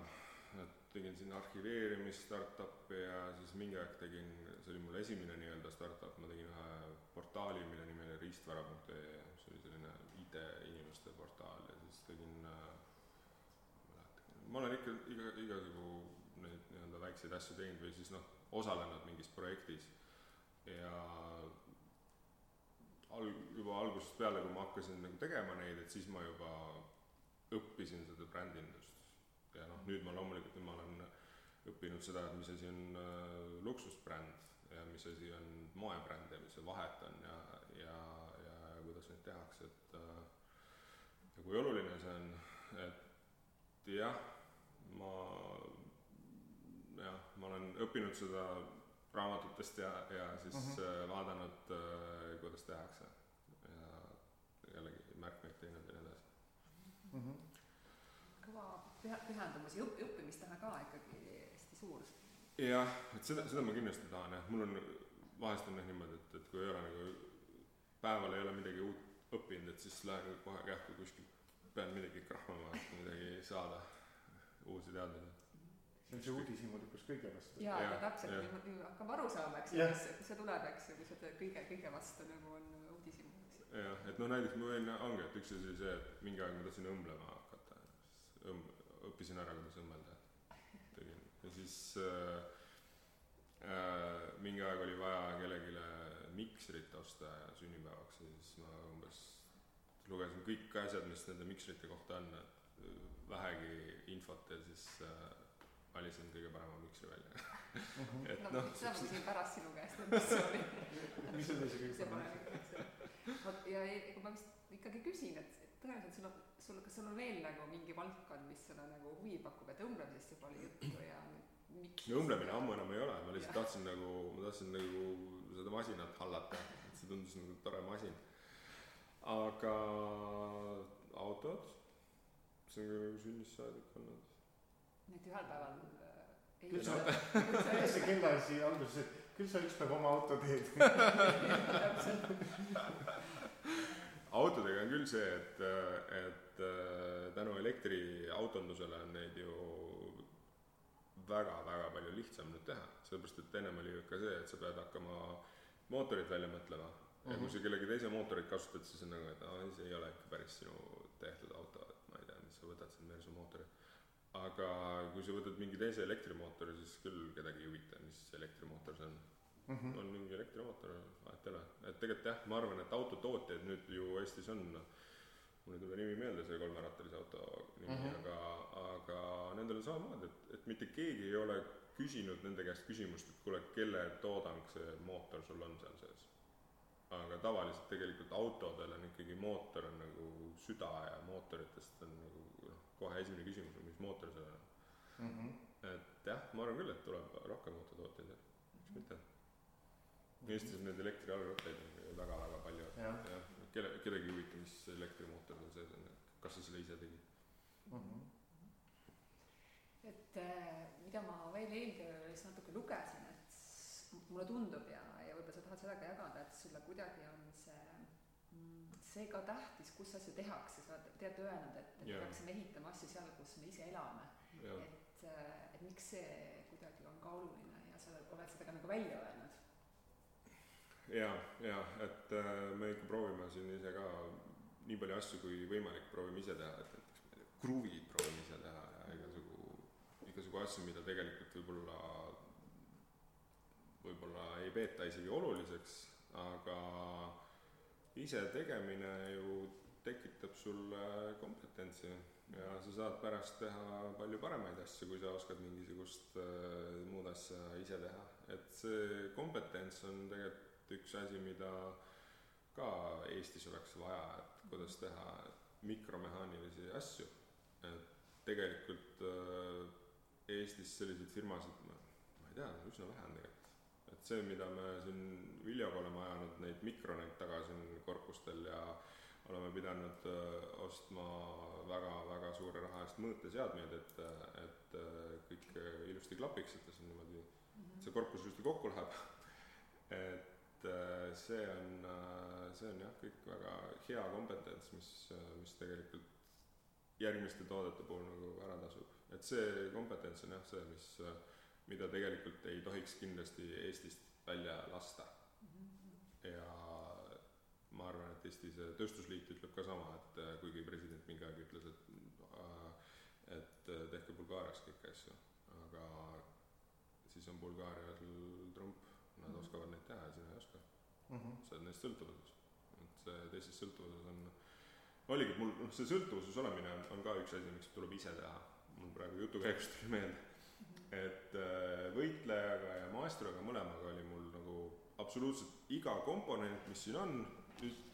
tegin siin arhiveerimis startup'i ja siis mingi aeg tegin, see oli mul esimene nii-öelda startup, ma tegin ühe portaali, mille nimi oli riistvara.ee, mis oli selline IT-inimeste portaal ja siis tegin äh, ma olen ikka iga, igasugu neid nii-öelda väikseid asju teinud või siis noh, osalenud mingis projektis ja al-, juba algusest peale, kui ma hakkasin nagu tegema neid, et siis ma juba õppisin seda brändindust. Ja noh, nüüd ma loomulikult, nüüd ma olen õppinud seda, et mis asi on äh, luksusbränd ja mis asi on moebränd ja mis see vahet on ja, ja, ja kuidas neid tehakse, et äh, ja kui oluline see on, et jah, ma jah, ma olen õppinud seda raamatutest ja, ja siis mm -hmm. vaadanud, äh, kuidas tehakse ja jällegi märkmeid teinud ja nii edasi mm. -hmm. kõva püha, pühendumus ja õpp, õppimistahe ka ikkagi hästi suur. jah, et seda, seda ma kindlasti tahan jah, mul on, vahest on jah niimoodi, et, et kui ei ole nagu päeval ei ole midagi uut õppinud, et siis lähen kohe kähku kuskilt, pean midagi krahmama, et midagi saada, uusi teadmisi see on see uudishimulikkus kõige vastu. jaa, aga täpselt niimoodi hakkab aru saama, eks ju, kus, kust see tuleb, eks ju, kui sa teed kõige, kõige vastu nagu on uudishimu, eks ju. jah, et noh, näiteks ma võin, ongi, et üks asi oli see, et mingi aeg ma tahtsin õmblema hakata, siis õmb-, õppisin ära, kuidas õmmelda, tegin ja siis äh, äh, mingi aeg oli vaja kellelegi miksrit osta sünnipäevaks ja siis ma umbes lugesin kõik asjad, mis nende miksrite kohta on, et vähegi infot ja siis äh, valisin kõige parema miksri välja mhm. et noh. seda ma küsin pärast sinu käest, et mis see oli. [laughs] mis oli see kõige parem miks? vot ja ega ma vist ikkagi küsin, et, et tõenäoliselt sul on, sul, kas sul on veel nagu mingi valdkond, mis sulle nagu huvi pakub, et õmblemisest juba oli juttu ja miks? no õmblemine ammu enam ei ole, ma lihtsalt ja. tahtsin nagu, ma tahtsin nagu seda masinat hallata, et see tundus nagu tore masin. aga autod, see on ka nagu sünnist saadik olnud. Et ühel päeval äh, ei küll sa, küll see kellaasi alguses, et küll sa üks päev oma auto teed. [laughs] Autodega on küll see, et, et äh, tänu elektriautondusele on neid ju väga-väga palju lihtsam nüüd teha, sellepärast et ennem oli ju ikka see, et sa pead hakkama mootorit välja mõtlema ja mm -hmm. kui sa kellegi teise mootorit kasutad, siis on nagu, et aa, see ei ole ikka päris sinu tehtud auto, et ma ei tea, mis sa võtad siin Mersu mootori aga kui sa võtad mingi teise elektrimootori, siis küll kedagi ei huvita, mis elektrimootor see on mm. -hmm. on mingi elektrimootor, vahet ei ole. et tegelikult jah, ma arvan, et autotootjaid nüüd ju Eestis on, mul ei tule nimi meelde, see kolmerattalise auto nimi mm, -hmm. aga, aga nendel on samamoodi, et, et mitte keegi ei ole küsinud nende käest küsimust, et kuule, kelle toodang see mootor sul on seal sees. aga tavaliselt tegelikult autodel on ikkagi mootor on nagu süda ja mootoritest on nagu noh, kohe esimene küsimus on, mis mootor see on mm. -hmm. et jah, ma arvan küll, et tuleb rohkem autotootjaid, miks mitte. Eestis on neid elektrijalgrattaid väga-väga palju, et jah, kelle, kedagi ei huvita, mis elektrimootor seal sees on, et kas sa selle ise tegid mm. -hmm et äh, mida ma veel eeltöös natuke lugesin, et mulle tundub ja, ja võib-olla sa tahad seda ka jagada, et sulle kuidagi on see see ka tähtis, kus asju tehakse, sa oled tead öelnud, et, et me peaksime ehitama asju seal, kus me ise elame. et, et miks see kuidagi on ka oluline ja sa oled seda ka nagu välja öelnud. Ja, ja et äh, me ikka proovime siin ise ka nii palju asju kui võimalik proovime ise teha, et näiteks kruvid proovime ise teha ja igasugu, igasugu asju, mida tegelikult võib-olla, võib-olla ei peeta isegi oluliseks, aga ise tegemine ju tekitab sulle kompetentsi ja sa saad pärast teha palju paremaid asju, kui sa oskad mingisugust äh, muud asja ise teha. et see kompetents on tegelikult üks asi, mida ka Eestis oleks vaja, et kuidas teha mikromehaanilisi asju. et tegelikult äh, Eestis selliseid firmasid, ma ei tea, üsna vähe on tegelikult et see, mida me siin Viljaga oleme ajanud, neid mikroneid taga siin korpustel ja oleme pidanud äh, ostma väga-väga suure raha eest mõõteseadmeid, et, et äh, kõik ilusti klapiks, et see on niimoodi -hmm. see korpus ilusti kokku läheb [laughs] et äh, see on, see on jah, kõik väga hea kompetents, mis, mis tegelikult järgmiste toodete puhul nagu ära tasub. et see kompetents on jah see, mis mida tegelikult ei tohiks kindlasti Eestist välja lasta. -hmm. ja ma arvan, et Eesti see Tööstusliit ütleb ka sama, et äh, kuigi president mingi aeg ütles, et äh, et äh, tehke Bulgaarias kõiki asju, aga siis on Bulgaarial trump, nad mm -hmm. oskavad neid teha ja sina ei oska mm. -hmm. sa oled neist sõltuvuses. see teises sõltuvuses on, oligi, et mul noh, see sõltuvuses olemine on, on ka üks asi, miks tuleb ise teha. mul praegu jutu käigus tuli meelde, et äh, võitlejaga ja maestroga mõlemaga oli mul nagu absoluutselt iga komponent, mis siin on,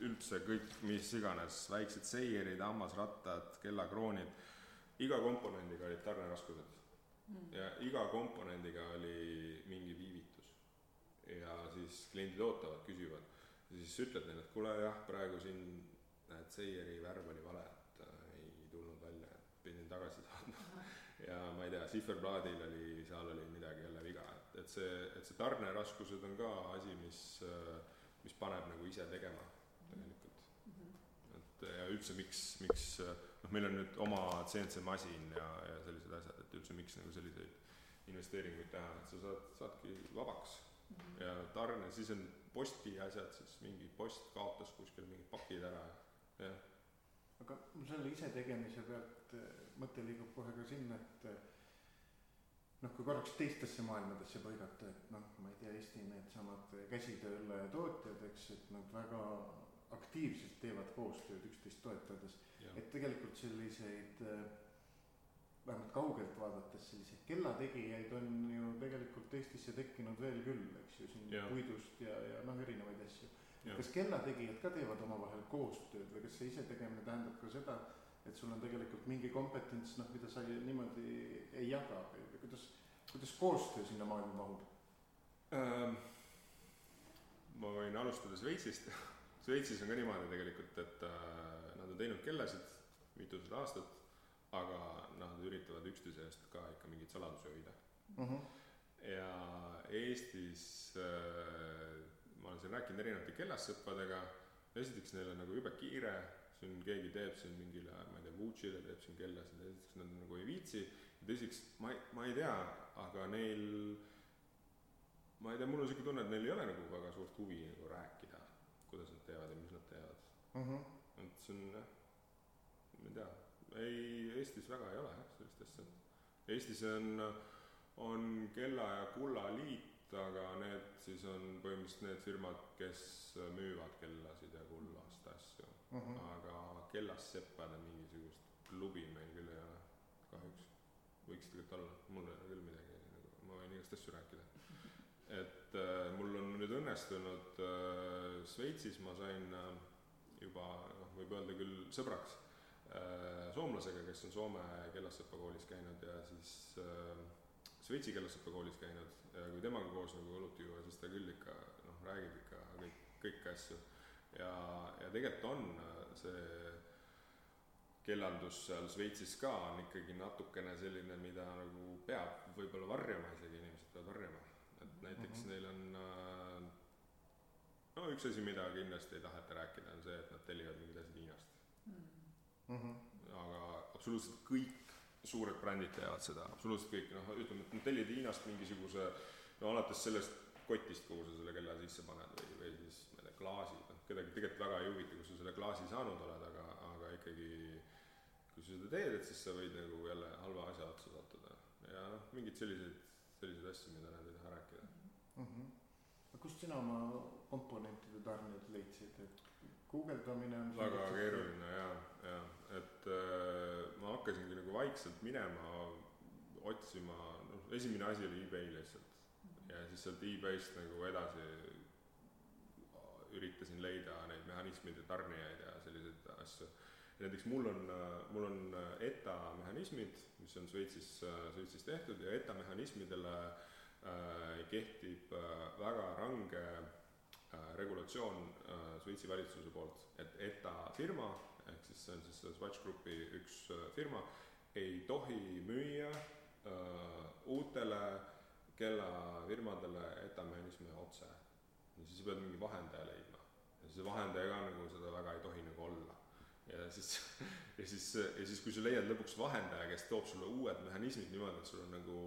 üldse kõik, mis iganes, väiksed seierid, hammasrattad, kellakroonid, iga komponendiga olid tarneraskused mm. ja iga komponendiga oli mingi viivitus. Ja siis kliendid ootavad, küsivad siis ütled neile, et kuule jah, praegu siin näed, seieri värv oli vale, et äh, ei tulnud välja, et pidin tagasi saatma [laughs] ja ma ei tea, sihverplaadil oli, seal oli midagi jälle viga, et, et see, et see tarneraskused on ka asi, mis, äh, mis paneb nagu ise tegema tegelikult mm. -hmm. et ja üldse, miks, miks noh, meil on nüüd oma CNC masin ja, ja sellised asjad, et üldse miks nagu selliseid investeeringuid teha, et sa saad, saadki vabaks. Ja tarne, siis on posti asjad, siis mingi post kaotas kuskil mingid pakid ära ja jah. aga mul selle isetegemise pealt mõte liigub kohe ka sinna, et noh, kui korraks teistesse maailmadesse põigata, et noh, ma ei tea, Eesti needsamad käsitööle tootjad, eks, et nad väga aktiivselt teevad koostööd üksteist toetades, et tegelikult selliseid äh, vähemalt kaugelt vaadates selliseid kellategijaid on ju tegelikult Eestisse tekkinud veel küll, eks ju, siin ja. puidust ja, ja noh, erinevaid asju. kas kellategijad ka teevad omavahel koostööd või kas see isetegemine tähendab ka seda, et sul on tegelikult mingi kompetents, noh, mida sa niimoodi ei jaga või, või kuidas, kuidas koostöö sinna maailma mahub ähm,? ma võin alustada Šveitsist [laughs] Šveitsis on ka niimoodi tegelikult, et äh, nad on teinud kellasid mitusada aastat, aga noh, nad üritavad üksteise eest ka ikka mingeid saladusi hoida. Mhm. -huh. ja Eestis äh, ma olen siin rääkinud erinevate kellassõpradega, esiteks neil on nagu jube kiire, siin keegi teeb siin mingile, ma ei tea, Gucci'le teeb siin kellasid, esiteks nad nagu ei viitsi, teiseks ma ei, ma ei tea, aga neil ma ei tea, mul on sihuke tunne, et neil ei ole nagu väga suurt huvi nagu rääkida kuidas nad teevad ja mis nad teevad. Mhm. -huh. et see on jah, ma ei tea, ei, Eestis väga ei ole jah, sellist asja. Eestis on, on Kella ja Kulla liit, aga need siis on põhimõtteliselt need firmad, kes müüvad kellasid ja kullast asju uh. -huh. aga kellasseppade mingisugust klubi meil küll ei ole, kahjuks. võiks tegelikult olla, mul ei ole küll midagi nagu, ma võin igast asju rääkida et äh, mul on nüüd õnnestunud äh, Šveitsis, ma sain äh, juba noh, võib öelda küll sõbraks soomlasega, kes on Soome kellasõppekoolis käinud ja siis äh, Šveitsi kellasõppekoolis käinud ja kui temaga koos nagu õlut juua, siis ta küll ikka noh, räägib ikka kõik, kõiki asju. ja, ja tegelikult on äh, see kellandus seal Šveitsis ka on ikkagi natukene selline, mida nagu peab võib-olla varjama isegi, inimesed peavad varjama et näiteks mm -hmm. neil on äh, no üks asi, mida kindlasti ei taheta rääkida, on see, et nad tellivad mingid asjad Hiinast. -hmm. aga absoluutselt kõik suured brändid teevad seda, absoluutselt kõik, noh, ütleme, et nad tellivad Hiinast mingisuguse no alates sellest kotist, kuhu sa selle kella sisse paned või, või siis ma ei tea, klaasid, noh, kedagi tegelikult väga ei huvita, kus sa selle klaasi saanud oled, aga, aga ikkagi kui sa seda teed, et siis sa võid nagu jälle halva asja otsa sattuda ja noh, mingeid selliseid selliseid asju, mida nad ei taha rääkida mm. -hmm. aga kust sina oma komponentide tarned leidsid, et guugeldamine on väga keeruline ja, ja et äh, ma hakkasingi nagu vaikselt minema, otsima, noh, esimene asi oli eBay lihtsalt. Ja siis sealt eBay'st nagu edasi üritasin leida neid mehhanismide tarnijaid ja selliseid asju. Näiteks mul on, mul on ETA mehhanismid, mis on Šveitsis, Šveitsis tehtud ja ETA mehhanismidele äh, kehtib äh, väga range äh, regulatsioon äh, Šveitsi valitsuse poolt, et ETA firma, ehk siis see on siis Swatch Groupi üks äh, firma, ei tohi müüa äh, uutele kellafirmadele ETA mehhanisme otse. ja siis sa pead mingi vahendaja leidma ja see vahendaja ka nagu seda väga ei tohi nagu olla ja siis, [laughs] ja siis, ja siis, kui sa leiad lõpuks vahendaja, kes toob sulle uued mehhanismid niimoodi, et sul on nagu,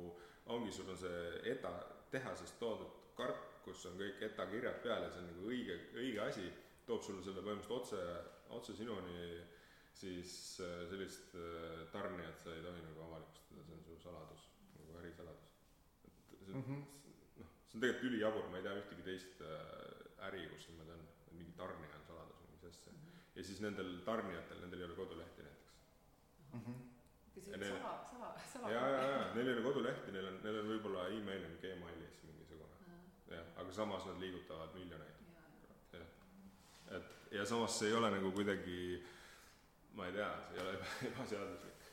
ongi, sul on see ETA tehasest toodud karp, kus on kõik ETA kirjad peal ja see on nagu õige, õige asi, toob sulle selle põhimõtteliselt otse, otse sinuni, siis äh, sellist äh, tarnijat sa ei tohi nagu avalikustada, see on su saladus, nagu ärisaladus. et see mm -hmm. noh, see on tegelikult ülijabur, ma ei tea ühtegi teist äh, äri, kus niimoodi on, et mingi tarnija on saladus mis asja. ja siis nendel tarnijatel, nendel ei ole kodulehti näiteks. kas Ja see neil- sala, sala, sala. ja, ja, ja neil ei ole kodulehti, neil on, neil on võib-olla email on Gmailis mingisugune, jah, aga samas nad liigutavad miljoneid. et ja samas see ei ole nagu kuidagi, ma ei tea, see ei ole eba- ebaseaduslik,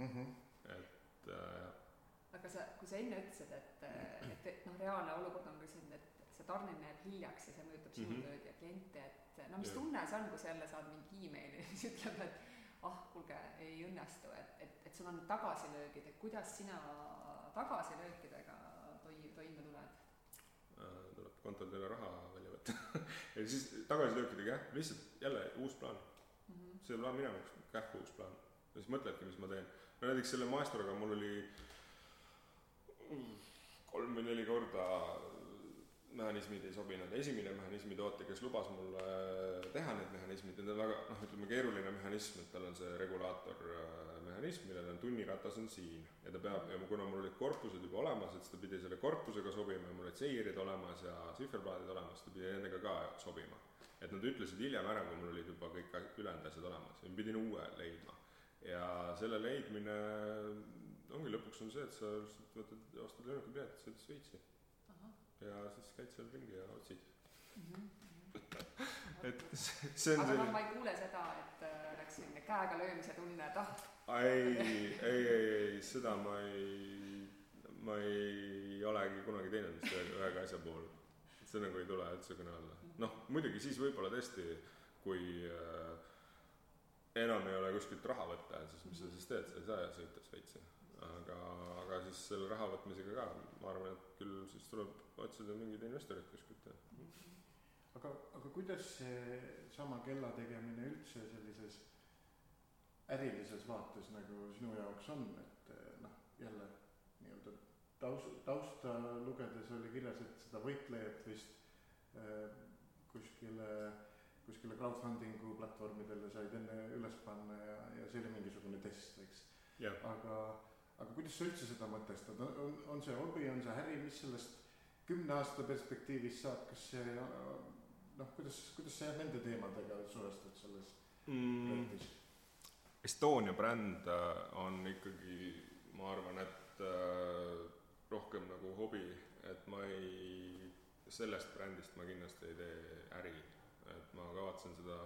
et äh, jah aga sa, kui sa enne ütlesid, et, et, et noh, reaalne olukord on ka selline, et see tarnemine jääb hiljaks ja see mõjutab sinu Mhm. tööd ja kliente, et no mis Jah. tunne see on, kui sa jälle saad mingi emaili, mis ütleb, et ah, kuulge, ei õnnestu, et, et, et sul on tagasilöögid, et kuidas sina tagasilöökidega toi-, toime tuled? Äh, tuleb kontol teile raha välja võtta [laughs] ja siis tagasilöökidega jah, lihtsalt jälle uus plaan, see plaan minevaks, kähku uus plaan. ja siis mõtledki, mis ma teen. no näiteks selle maestroga mul oli kolm või neli korda mehhanismid ei sobinud, esimene mehhanismi tootja, kes lubas mulle teha need mehhanismid, need on väga noh, ütleme keeruline mehhanism, et tal on see regulaator äh, millel on tunniratas on siin ja ta peab ja kuna mul olid korpused juba olemas, et siis ta pidi selle korpusega sobima ja mul olid seirid olemas ja sihverplaadid olemas, ta pidi nendega ka sobima. et nad ütlesid hiljem ära, kui mul olid juba kõik ülejäänud asjad olemas ja ma pidin uue leidma. ja selle leidmine ongi lõpuks on see, et sa lihtsalt võtad, ostad lennukipiletid, sõidad Šveitsi ja siis käid seal ringi ja otsid. et see see on aga noh, selline ma ei kuule seda, et äh, oleks selline käega löömise tunne, et ah, ei, ei, ei, ei, seda ma ei, ma ei olegi kunagi teinud vist ühe- ühegi asja puhul. see nagu ei tule üldse kõne alla. noh, muidugi siis võib-olla tõesti, kui äh, enam ei ole kuskilt raha võtta, siis mis sa siis teed, sa ei saa sõita Šveitsi. aga, aga siis selle raha võtmisega ka, ma arvan, et küll siis tuleb otsida mingeid investoreid kuskilt. aga, aga kuidas see sama kella tegemine üldse sellises ärilises vaates nagu sinu jaoks on, et eh, noh, jälle nii-öelda taust, tausta lugedes oli kirjas, et seda võitlejat vist äh, kuskile, kuskile crowdfunding'u platvormidele said enne üles panna ja, ja see oli mingisugune test, eks. aga, aga kuidas sa üldse seda mõtestad, on, on, see hobi, on see äri, mis sellest kümne aasta perspektiivis saab, kas see noh, kuidas, kuidas sa nende teemadega suhestud selles mm. projektis? Estonia bränd äh, on ikkagi, ma arvan, et äh, rohkem nagu hobi, et ma ei, sellest brändist ma kindlasti ei tee äri, et ma kavatsen seda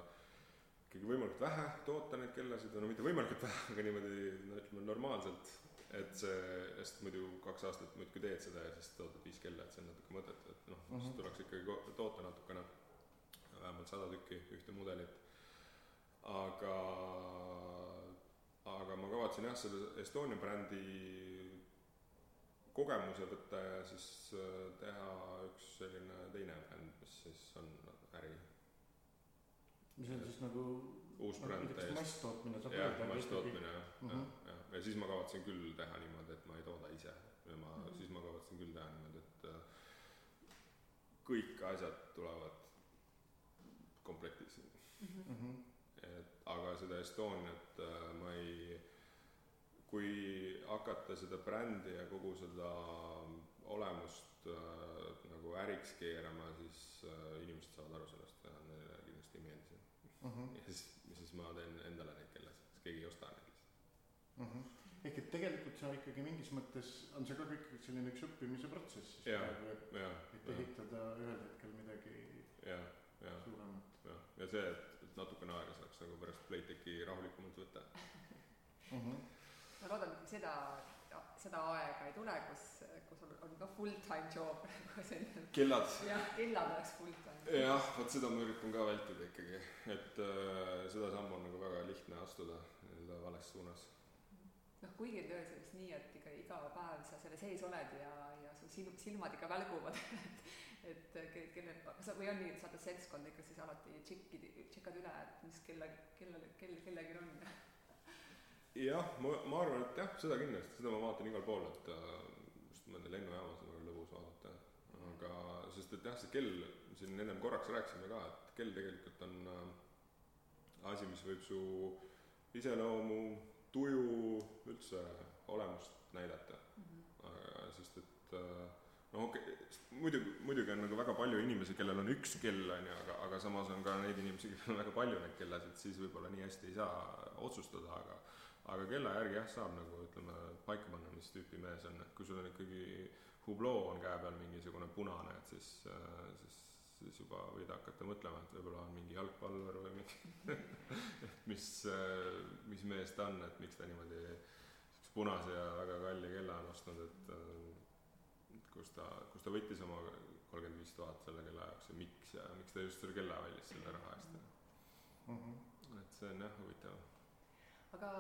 ikkagi võimalikult vähe toota neid kellasid, no mitte võimalikult vähe, aga niimoodi no ütleme normaalselt, et see, sest muidu kaks aastat muudkui teed seda ja siis toodad viis kella, et see on natuke mõttetu, et noh mm, -hmm. siis tuleks ikkagi toota natukene, vähemalt sada tükki ühte mudelit, aga, aga ma kavatsen jah, selle Estonia brändi kogemuse võtta ja siis äh, teha üks selline teine bränd, mis siis on äri, mis on siis nagu uus bränd täiesti. masstootmine saab jah, öelda, aga masstootmine jah, Mhm. jah, jah, ja siis ma kavatsen küll teha niimoodi, et ma ei tooda ise ja ma Mhm. siis ma kavatsen küll teha niimoodi, et äh, kõik asjad tulevad komplektis ikkagi- Mhm. et aga seda Estoniat äh, ma ei, kui hakata seda brändi ja kogu seda olemust äh, nagu äriks keerama, siis äh, inimesed saavad aru sellest ja neile kindlasti ei meeldi see. Mhm. ja siis, siis ma teen endale neid kellasid, sest keegi ei osta lihtsalt. Mhm. ehk et tegelikult sa ikkagi mingis mõttes on see ka kõik selline üks õppimise protsess siis praegu, et, et ehitada ühel hetkel midagi jah, jah, suuremat jah, ja see, et, et natukene aega saaks nagu pärast Playtechi rahulikumalt võtta. mm. -hmm. ma loodan, et seda, seda aega ei tule, kus, kus on, on ka full time job, [laughs] kus on kellad jah, kellad oleks full time. jah, vot seda ma üritan ka vältida ikkagi, et äh, seda sammu on nagu väga lihtne astuda nii-öelda vales suunas. noh, kuigi on töös just nii, et ikka iga päev sa selle sees oled ja, ja su silm, silmad ikka välguvad, [laughs] et, et ke- kelle, sa või on nii, et sa oled seltskond ikka siis alati tšekkid, tšekkad üle, et mis kella, kellal, kell kellelgi on. jah, ma, ma arvan, et jah, seda kindlasti, seda ma vaatan igal pool, et äh, just mõnda lennujaamas on väga lõbus vaadata. aga sest et jah, see kell, siin ennem korraks rääkisime ka, et kell tegelikult on äh, asi, mis võib su iseloomu, tuju, üldse olemust näidata. Mhm. aga sest et äh, no okei okay,, muidugi, muidugi on nagu väga palju inimesi, kellel on üks kell, on ju, aga, aga samas on ka neid inimesi, [laughs] kellel on väga palju neid kellasid, siis võib-olla nii hästi ei saa otsustada, aga aga kella järgi jah, saab nagu ütleme, paika panna, mis tüüpi mees on, et kui sul on ikkagi hubloo on käe peal mingisugune punane, et siis, siis siis juba võid hakata mõtlema, et võib-olla on mingi jalgpallur või mingi [laughs] et mis, mis mees ta on, et miks ta niimoodi siukse punase ja väga kalli kella on ostnud, et et kus ta, kus ta võttis oma kolmkümmend viis tuhat selle kella jaoks ja miks ja miks ta just selle kella valis selle raha eest mm. -hmm. et see on jah huvitav. aga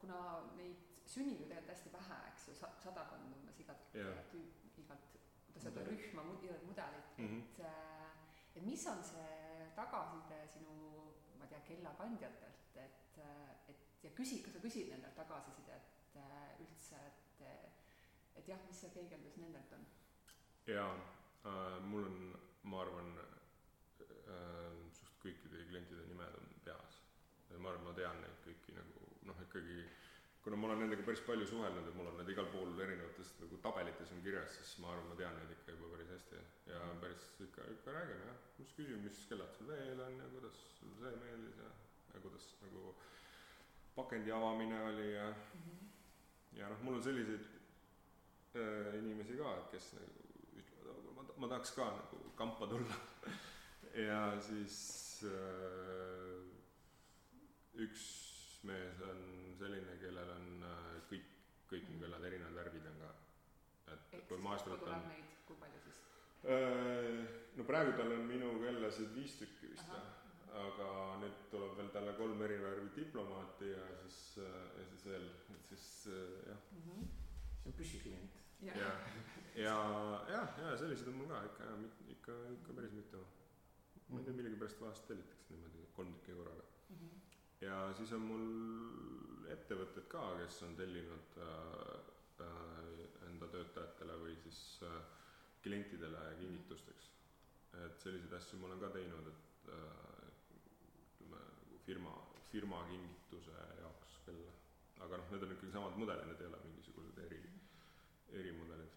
kuna neid sünnib ju tegelikult hästi vähe, eks ju, sadakond umbes igat yeah. tüüp, igalt, kuidas öelda, rühma, igat mudelit mm, -hmm. et äh, et mis on see tagasiside sinu, ma ei tea, kellakandjatelt, et, et ja küsi, kas sa küsid nendelt tagasisidet äh, üldse, et et jah, mis see peegeldus nendelt on? jaa äh,, mul on, ma arvan äh,, suht kõikide klientide nimed on peas. ma arvan, ma tean neid kõiki nagu noh, ikkagi kuna ma olen nendega päris palju suhelnud ja mul on need igal pool erinevates nagu tabelites on kirjas, siis ma arvan, ma tean neid ikka juba päris hästi ikka, ikka räägime jah, siis küsime, mis kellad sul veel on ja kuidas sul see meeldis ja, ja kuidas nagu pakendi avamine oli ja mm, -hmm. ja noh, mul on selliseid äh, inimesi ka, et kes nagu ütlevad, ma, ma tahaks ka nagu kampa tulla [laughs] ja siis äh, üks mees on selline, kellel on äh, kõik, kõik mu kellad erinevad värvid on ka. et kui maast võtan. kui palju siis? Äh, no praegu tal on minu kellasid viis tükki vist jah, aga nüüd tuleb veel talle kolm eri värvi diplomaati ja siis, äh, ja siis veel, et siis jah mm. -hmm. see on püsiklient. ja, ja, ja, jah, ja selliseid on mul ka ikka, ikka, ikka päris mitu. ma ei tea, millegipärast vahest tellitakse niimoodi kolm tükki korraga mm. -hmm ja siis on mul ettevõtted ka, kes on tellinud äh, äh, enda töötajatele või siis äh, klientidele kingitusteks. et selliseid asju ma olen ka teinud, et äh, ütleme nagu firma, firma kingituse jaoks kella. aga noh, need on ikkagi samad mudelid, need ei ole mingisugused eri, erimudelid.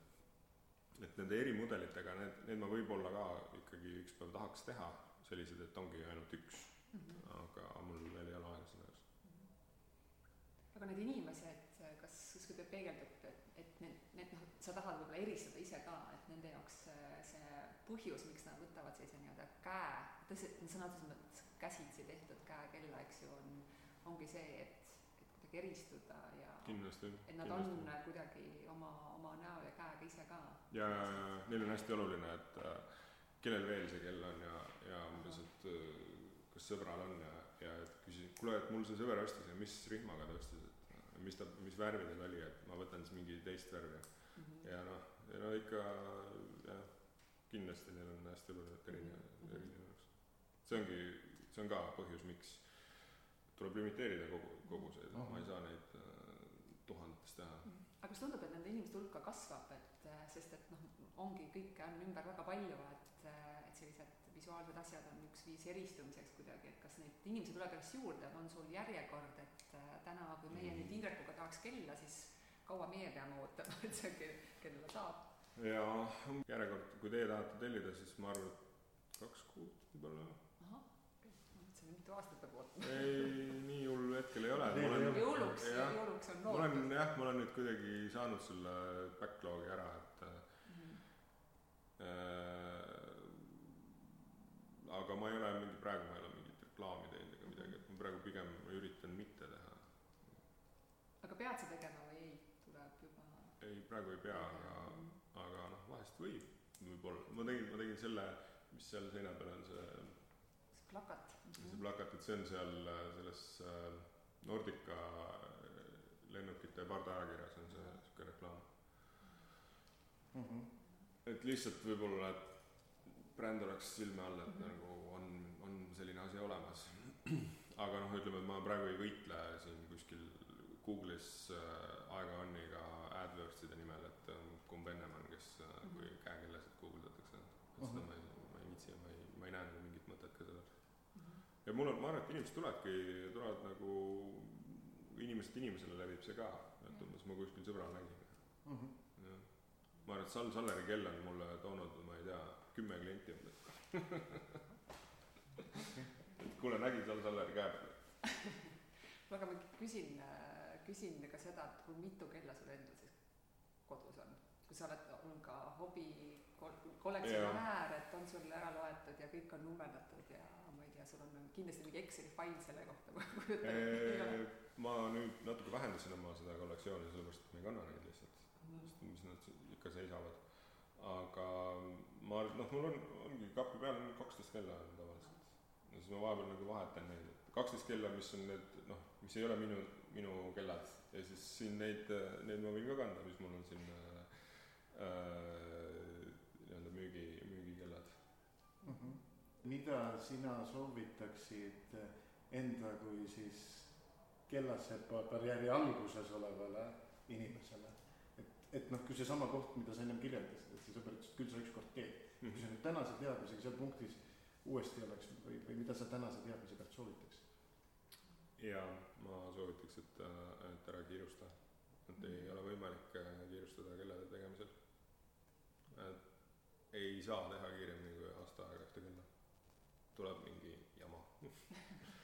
et nende erimudelitega, need, need ma võib-olla ka ikkagi üks päev tahaks teha, sellised, et ongi ainult üks mm. -hmm. aga mul veel ei ole aega selle jaoks. -hmm. aga need inimesed, kas kuskil teil peegeldub, et, et need, need noh, sa tahad võib-olla eristada ise ka, et nende jaoks see põhjus, miks nad võtavad sellise nii-öelda käe, sõna otseses mõttes käsitsi tehtud käekella, eks ju, on, ongi see, et, et kuidagi eristuda ja kindlasti, et nad kindlasti. on kuidagi oma, oma näo ja käega ise ka. ja, ja, ja neil on hästi oluline, et äh, kellel veel see kell on ja, ja umbes, et äh, kas sõbral on ja, ja et küsin, kuule, et mul see sõber ostis ja mis rihmaga ta ostis, et mis ta, mis värvi tal oli, et ma võtan siis mingi teist värvi. Ja noh, ja no ikka jah, kindlasti neil on hästi oluline, erinev mm, -hmm. erinev oleks. see ongi, see on ka põhjus, miks tuleb limiteerida kogu, koguseid mm, -hmm. ma ei saa neid äh, tuhandetes teha mm. -hmm. aga kas tundub, et nende inimeste hulk ka kasvab, et äh, sest et noh, ongi kõike on ümber väga palju, et, äh, et sellised visuaalsed asjad on üks viis eristumiseks kuidagi, et kas neid inimesi tuleb järjest juurde, on sul järjekord, et täna, kui meie nüüd Indrekuga tahaks kella, siis kaua meie peame ootama, et see kell, kellele saab? jaa, järjekord, kui teie tahate tellida, siis ma arvan, et kaks kuud võib-olla. ahah, ma mõtlesin, mitu aastat peab ootama. ei, nii hull hetkel ei ole. jõuluks, jõuluks on loodud. ma olen jah, ma olen nüüd kuidagi saanud selle backlog'i ära, et mm -hmm. äh, aga ma ei ole mingi, praegu ma ei ole mingit reklaami teinud ega midagi, et ma praegu pigem üritan mitte teha. aga pead sa tegema või ei, tuleb juba? ei, praegu ei pea, aga aga noh, vahest võib, võib-olla, ma tegin, ma tegin selle, mis seal seina peal on, see see plakat. -hmm. see plakat, et see on seal selles äh, Nordica lennukite pardaajakirjas on see niisugune reklaam mm. -hmm. et lihtsalt võib-olla, et bränd oleks silme all, et mm -hmm. nagu on, on selline asi olemas. [clears throat] aga noh, ütleme, et ma praegu ei võitle siin kuskil Google'is äh, aega-on'iga AdWordside nimel, et äh, kumb ennem on, kes äh, -hmm. kui käekellasid guugeldatakse. et seda ma ei, ma ei viitsi ja ma ei, ma ei näe nagu mingit mõtet ka sellel mm. -hmm. ja mul on, ma arvan, et inimesed tulevadki, tulevad nagu, inimesest inimesele levib see ka, et umbes ma kuskil sõbral nägin mm. -hmm. ma arvan, et Sal Salleri kell on mulle toonud, ma ei tea, kümme klienti umbes. [laughs] et kuule, nägin Sal Salleri käe peal. no aga ma küsin, küsin ka seda, et kui mitu kella sul endal siis kodus on? kui sa oled, on ka hobi kol- kollektsionäär, et on sul ära loetud ja kõik on nummerdatud ja ma ei tea, sul on kindlasti mingi Exceli fail selle kohta, [laughs] ma kujutan ette. ma nüüd natuke vähendasin oma seda kollektsiooni, sellepärast et ma ei kanna neid lihtsalt, sest mis nad ikka seisavad. aga ma noh, mul on, ongi kapi peal on kaksteist kella on tavaliselt. ja siis ma vahepeal nagu vahetan neid, et kaksteist kella, mis on need noh, mis ei ole minu, minu kellad ja siis siin neid, neid ma võin ka kanda, mis mul on siin äh, äh, nii-öelda müügi, müügikellad. Mhm. mida sina soovitaksid enda kui siis kellasepa karjääri alguses olevale inimesele? et, et noh, kui seesama koht, mida sa ennem kirjeldasid, et sa sõber ütles, et küll sa ükskord teed. kui sa nüüd tänase teadmisega seal punktis uuesti oleks või, või mida sa tänase teadmise pealt soovitaks? Ja ma soovitaks, et, et ära kiirusta. et ei ole võimalik äh, kiirustada kellade tegemisel. et ei saa teha kiiremini kui aasta aega ühte kella. tuleb mingi jama.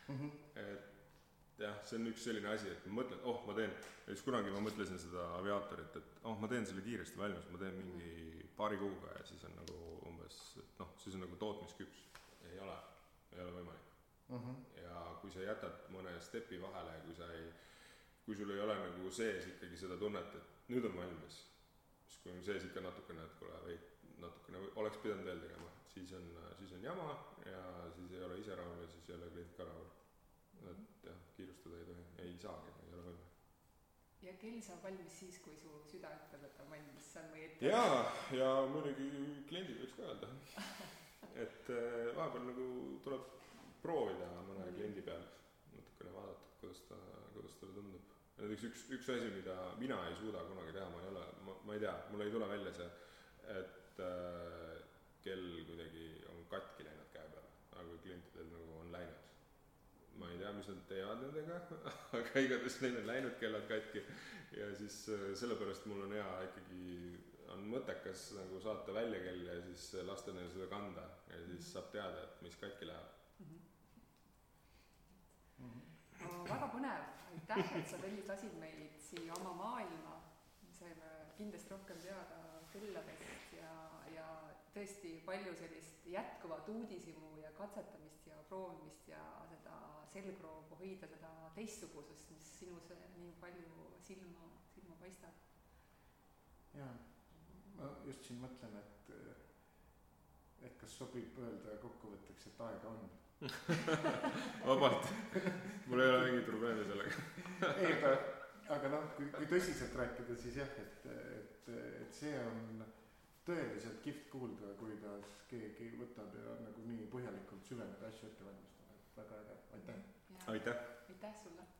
[laughs] et jah, see on üks selline asi, et ma mõtlen, oh, ma teen, näiteks kunagi ma mõtlesin seda aviaatorit, et oh, ma teen selle kiiresti valmis, ma teen mingi paari kuuga ja siis on nagu umbes, et noh, siis on nagu tootmisküps. ei ole, ei ole võimalik ja kui sa jätad mõne stepi vahele ja kui sa ei, kui sul ei ole nagu sees ikkagi seda tunnet, et nüüd on valmis, siis kui on sees ikka natukene, et kuule, veid natukene või- oleks pidanud veel tegema, siis on, siis on jama ja siis ei ole ise rahul ja siis ei ole klient ka rahul. et jah, kiirustada ei tohi, ei saagi, ei ole võimalik. ja kell saab valmis siis, kui su süda ütleb, et on valmis, see on meie ette. jaa, ja muidugi kliendil võiks ka öelda, [laughs] et äh, vahepeal nagu tuleb proovida mõne kliendi peal, natukene vaadata, kuidas ta, kuidas talle tundub. näiteks üks, üks asi, mida mina ei suuda kunagi teha, ma ei ole, ma, ma ei tea, mul ei tule välja see, et äh, kell kuidagi on katki läinud käe peal, aga klientidel nagu on läinud. ma ei tea, mis nad teevad nendega, [laughs] aga igatahes neil on läinud kellad katki ja siis äh, sellepärast mul on hea ikkagi, on mõttekas nagu saata välja kell ja siis lasta neil seda kanda ja siis saab teada, et mis katki läheb. No väga põnev, aitäh, et sa Tõnis lasid meid siia oma maailma. saime kindlasti rohkem teada külladest ja, ja tõesti palju sellist jätkuvat uudishimu ja katsetamist ja proovimist ja seda selgroogu hoida seda teistsugusust, mis sinus nii palju silma, silma paistab. jaa, ma just siin mõtlen, et, et kas sobib öelda kokkuvõtteks, et aega on. [laughs] vabalt, mul ei ole mingit probleemi sellega. [laughs] ei, aga, aga noh, kui, kui tõsiselt rääkida, siis jah, et, et, et see on tõeliselt kihvt kuulda, kuidas keegi võtab ja nagu nii põhjalikult süveneb ja asju ette valmistab, et väga äge, aitäh. aitäh. aitäh sulle.